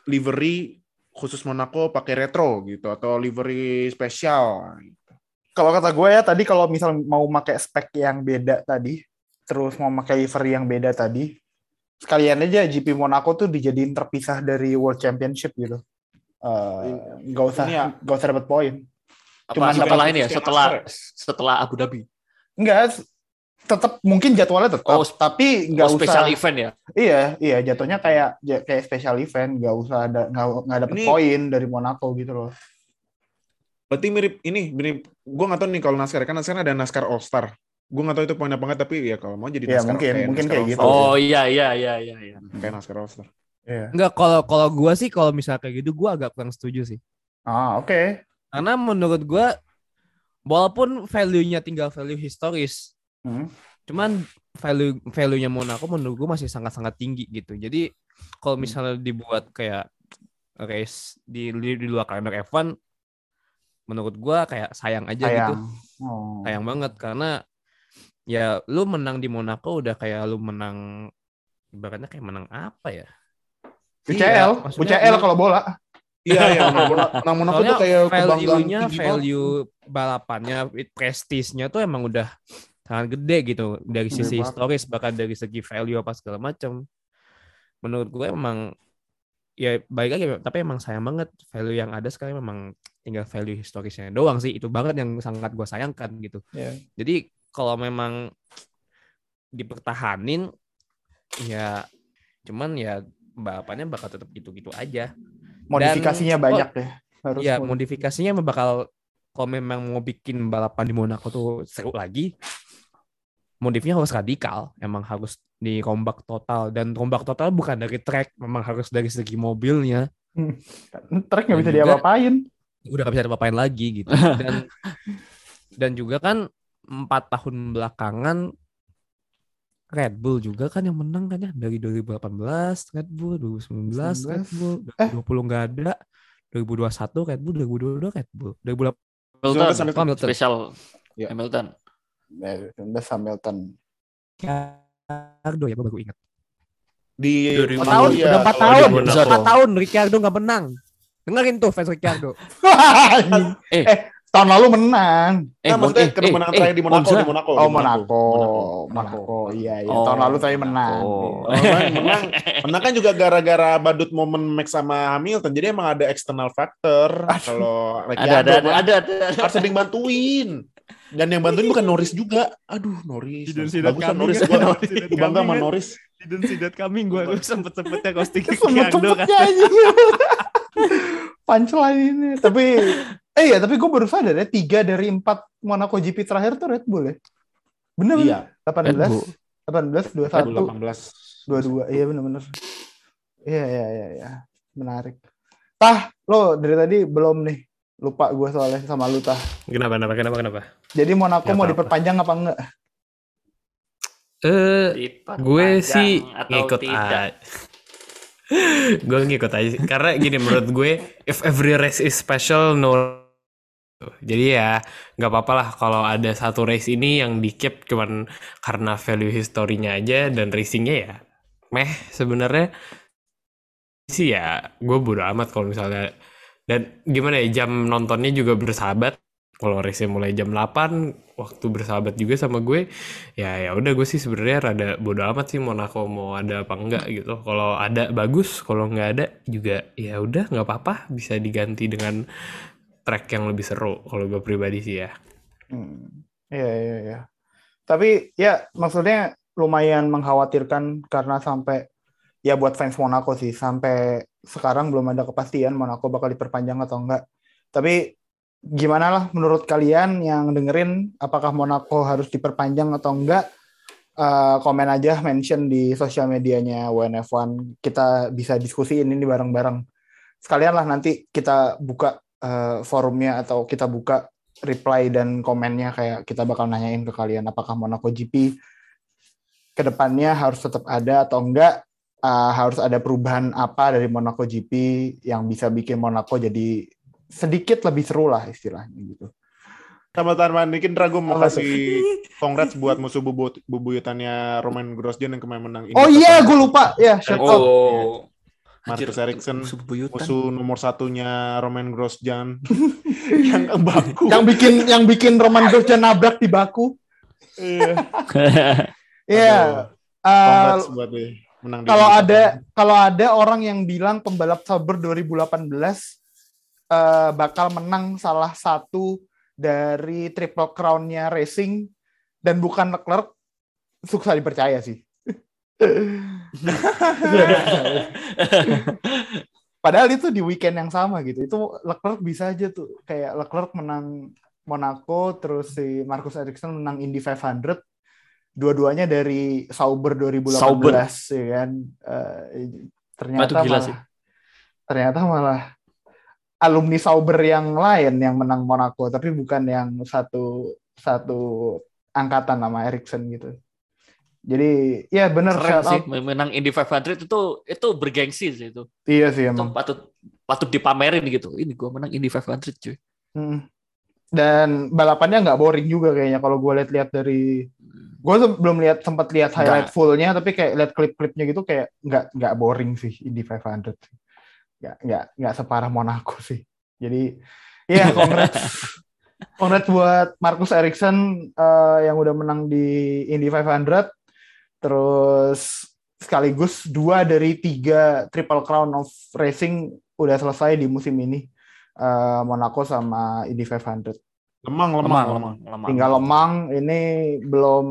livery khusus Monaco pakai retro gitu atau livery spesial. Gitu. Kalau kata gue ya tadi kalau misal mau pakai spek yang beda tadi terus mau pakai livery yang beda tadi, sekalian aja GP Monaco tuh dijadiin terpisah dari World Championship gitu. Uh, gak usah ya. gak usah dapat poin. Cuma setelah ini ya, setelah setelah Abu Dhabi. Enggak, tetap mungkin jadwalnya tetap, oh, tapi nggak oh, usah special event ya. Iya, iya jatuhnya kayak kayak special event, nggak usah ada nggak nggak dapat poin dari Monaco gitu loh. Berarti mirip ini, mirip. Gue nggak tahu nih kalau NASCAR kan NASCAR ada NASCAR All Star gue gak tahu itu yeah. enggak kalau kalau gue sih kalau misalnya kayak gitu gue agak kurang setuju sih ah oke okay. karena menurut gue walaupun value-nya tinggal value historis hmm. cuman value value-nya Monaco menurut gue masih sangat-sangat tinggi gitu jadi kalau hmm. misalnya dibuat kayak race di di luar kalender F1 menurut gue kayak sayang aja gitu. sayang. gitu oh. sayang banget karena ya lu menang di Monaco udah kayak lu menang ibaratnya kayak menang apa ya? UCL, iya, UCL kalau bola. Iya, iya. (laughs) Menang Monaco tuh kayak value-nya, value balapannya, prestisnya tuh emang udah sangat gede gitu dari sisi historis bahkan dari segi value apa segala macam. Menurut gue emang ya baik lagi tapi emang sayang banget value yang ada sekarang memang tinggal value historisnya doang sih itu banget yang sangat gue sayangkan gitu. Yeah. Jadi kalau memang dipertahanin ya cuman ya balapannya bakal tetap gitu-gitu aja. Modifikasinya Dan, banyak deh. Harus ya modifikasinya bakal kalau memang mau bikin balapan di Monaco tuh seru lagi, modifnya harus radikal, emang harus dirombak total dan rombak total bukan dari track, memang harus dari segi mobilnya. Hmm. Track nggak bisa diapa-apain. Udah gak bisa diapa-apain lagi gitu. (laughs) Dan dan juga kan empat tahun belakangan Red Bull juga kan yang menang kan ya dari 2018 Red Bull 2019 19. Red Bull 2020 eh. nggak ada 2021 Red Bull 2022 Red Bull 2018 Hamilton, Hamilton. special ya. Hamilton. 19 Hamilton. Ricardo ya gue baru ingat. Di 4 tahun ya, udah 4 tahun. 4 tahun Ricardo nggak menang. Dengerin tuh fans Ricardo. (laughs) Eh, eh tahun lalu menang. Eh, nah, maksudnya eh, kemenangan eh, terakhir di Monaco, di Monaco. Oh, Monaco. Monaco. Monaco. Iya, iya. Oh, tahun lalu saya menang. Oh. menang, menang kan juga gara-gara badut momen Max sama Hamilton. Jadi emang ada external factor. Kalau ada, ada, ada, ada, ada, harus sering bantuin. Dan yang bantuin bukan Norris juga. Aduh, Norris. Bagus kan Norris. Gue bangga sama Norris. Didn't see that coming. Gue (laughs) sempet-sempetnya ghosting Ricciardo kan. (laughs) Punchline ini. Tapi Eh iya, tapi gue baru sadar ya, tiga dari empat Monaco GP terakhir tuh Red Bull ya. Bener iya. bener? 18, 18, 21, 18. 22, iya bener-bener. Iya, iya, iya, iya. Menarik. Tah, lo dari tadi belum nih Lupa gue soalnya sama lu tah. Kenapa, kenapa, kenapa, kenapa? Jadi Monaco mau diperpanjang apa enggak? Eh, gue sih ngikut aja. (laughs) gue ngikut aja sih. Karena gini menurut gue, if every race is special, no. Jadi ya nggak apa-apa lah kalau ada satu race ini yang di keep cuman karena value historinya aja dan racingnya ya meh sebenarnya. Sih ya gue bodo amat kalau misalnya. Dan gimana ya jam nontonnya juga bersahabat. Kalau race mulai jam 8 waktu bersahabat juga sama gue ya ya udah gue sih sebenarnya rada bodo amat sih Monaco mau ada apa enggak gitu. Kalau ada bagus kalau nggak ada juga ya udah nggak apa-apa bisa diganti dengan track yang lebih seru kalau gue pribadi sih ya. Hmm. iya iya iya. Tapi ya maksudnya lumayan mengkhawatirkan karena sampai ya buat fans Monaco sih sampai sekarang belum ada kepastian Monaco bakal diperpanjang atau enggak. Tapi gimana lah menurut kalian yang dengerin apakah Monaco harus diperpanjang atau enggak? Uh, komen aja mention di sosial medianya WNF1 kita bisa diskusiin ini bareng-bareng. Sekalian lah nanti kita buka uh, forumnya atau kita buka reply dan komennya kayak kita bakal nanyain ke kalian apakah Monaco GP ke depannya harus tetap ada atau enggak uh, harus ada perubahan apa dari Monaco GP yang bisa bikin Monaco jadi sedikit lebih seru lah istilahnya gitu. Tambah-tambahan dikit Drago mau kasih congrats buat musuh bubu bubuyutannya Roman Grosjean yang kemarin menang. Oh iya, gue lupa. Ya, shout out. Oh. Marcus Ericsson musuh nomor satunya Roman Grosjean (laughs) yang baku. yang bikin yang bikin Roman Grosjean nabrak di baku. Iya. (laughs) Iya. Uh, kalau ada kalau ada orang yang bilang pembalap Sauber 2018 uh, bakal menang salah satu dari triple crown-nya racing dan bukan Leclerc susah dipercaya sih. (laughs) Padahal itu di weekend yang sama gitu. Itu Leclerc bisa aja tuh kayak Leclerc menang Monaco terus si Marcus Ericsson menang Indy 500 dua-duanya dari Sauber 2018 Sauber. ya kan. Uh, ternyata malah sih. ternyata malah alumni Sauber yang lain yang menang Monaco tapi bukan yang satu satu angkatan nama Erikson gitu. Jadi ya benar sih menang Indy 500 itu itu bergengsi sih itu. Iya sih emang. Itu patut patut dipamerin gitu. Ini gua menang Indy 500 cuy. Hmm. Dan balapannya nggak boring juga kayaknya kalau gue lihat-lihat dari gue belum lihat sempat lihat highlight fullnya tapi kayak lihat klip-klipnya gitu kayak nggak nggak boring sih Indy 500 nggak nggak nggak separah Monaco sih. Jadi ya yeah, (laughs) congrats congrats buat Marcus Ericsson uh, yang udah menang di Indy 500. Terus sekaligus dua dari tiga Triple Crown of Racing udah selesai di musim ini. Uh, Monaco sama Indy 500. Lemang, lemang, lemang, lemang, lemang. Tinggal lemang ini belum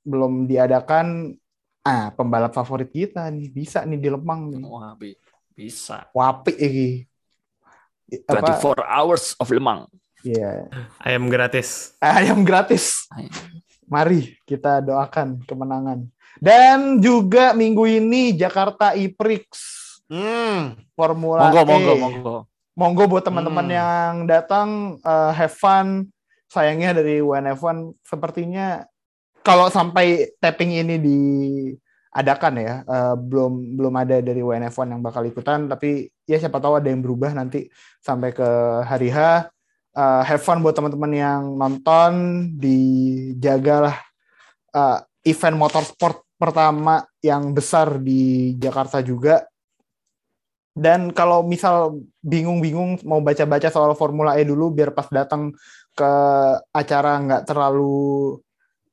belum diadakan ah pembalap favorit kita nih bisa nih di Lemang nih. Wah, bisa. Wapi lagi. 24 hours of lemang. Iya. Yeah. Ayam gratis. Ayam gratis. Mari kita doakan kemenangan. Dan juga minggu ini Jakarta E-Prix. Hmm. Formula monggo, E. Monggo, monggo, monggo. buat teman-teman hmm. yang datang uh, have fun. Sayangnya dari WNF1 sepertinya kalau sampai tapping ini di adakan ya uh, belum belum ada dari WNF1 yang bakal ikutan tapi ya siapa tahu ada yang berubah nanti sampai ke hari H uh, have fun buat teman-teman yang nonton dijagalah uh, event motorsport pertama yang besar di Jakarta juga. Dan kalau misal bingung-bingung mau baca-baca soal Formula E dulu biar pas datang ke acara nggak terlalu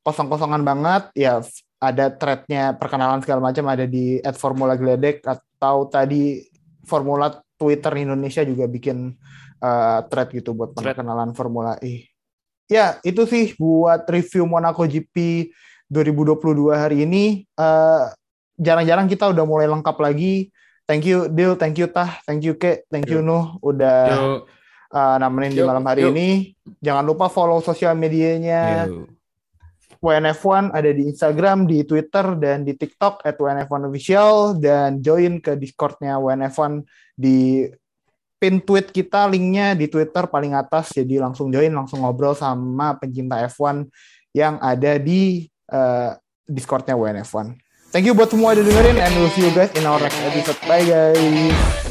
kosong-kosongan banget ya ada threadnya perkenalan segala macam ada di at Formula Gledek atau tadi Formula Twitter Indonesia juga bikin uh, thread gitu buat perkenalan Formula E. Ya, itu sih buat review Monaco GP 2022 hari ini. eh, jarang-jarang kita udah mulai lengkap lagi. Thank you Dil, thank you Tah, thank you Ke, thank you Nuh udah uh, nemenin di malam hari ini. Jangan lupa follow sosial medianya. Yo. WNF1 ada di Instagram, di Twitter, dan di TikTok at WNF1 Official. Dan join ke Discordnya WNF1 di pin tweet kita linknya di Twitter paling atas jadi langsung join langsung ngobrol sama pencinta F1 yang ada di uh, Discordnya WNF1. Thank you buat semua yang udah dengerin and we'll see you guys in our next episode. Bye guys.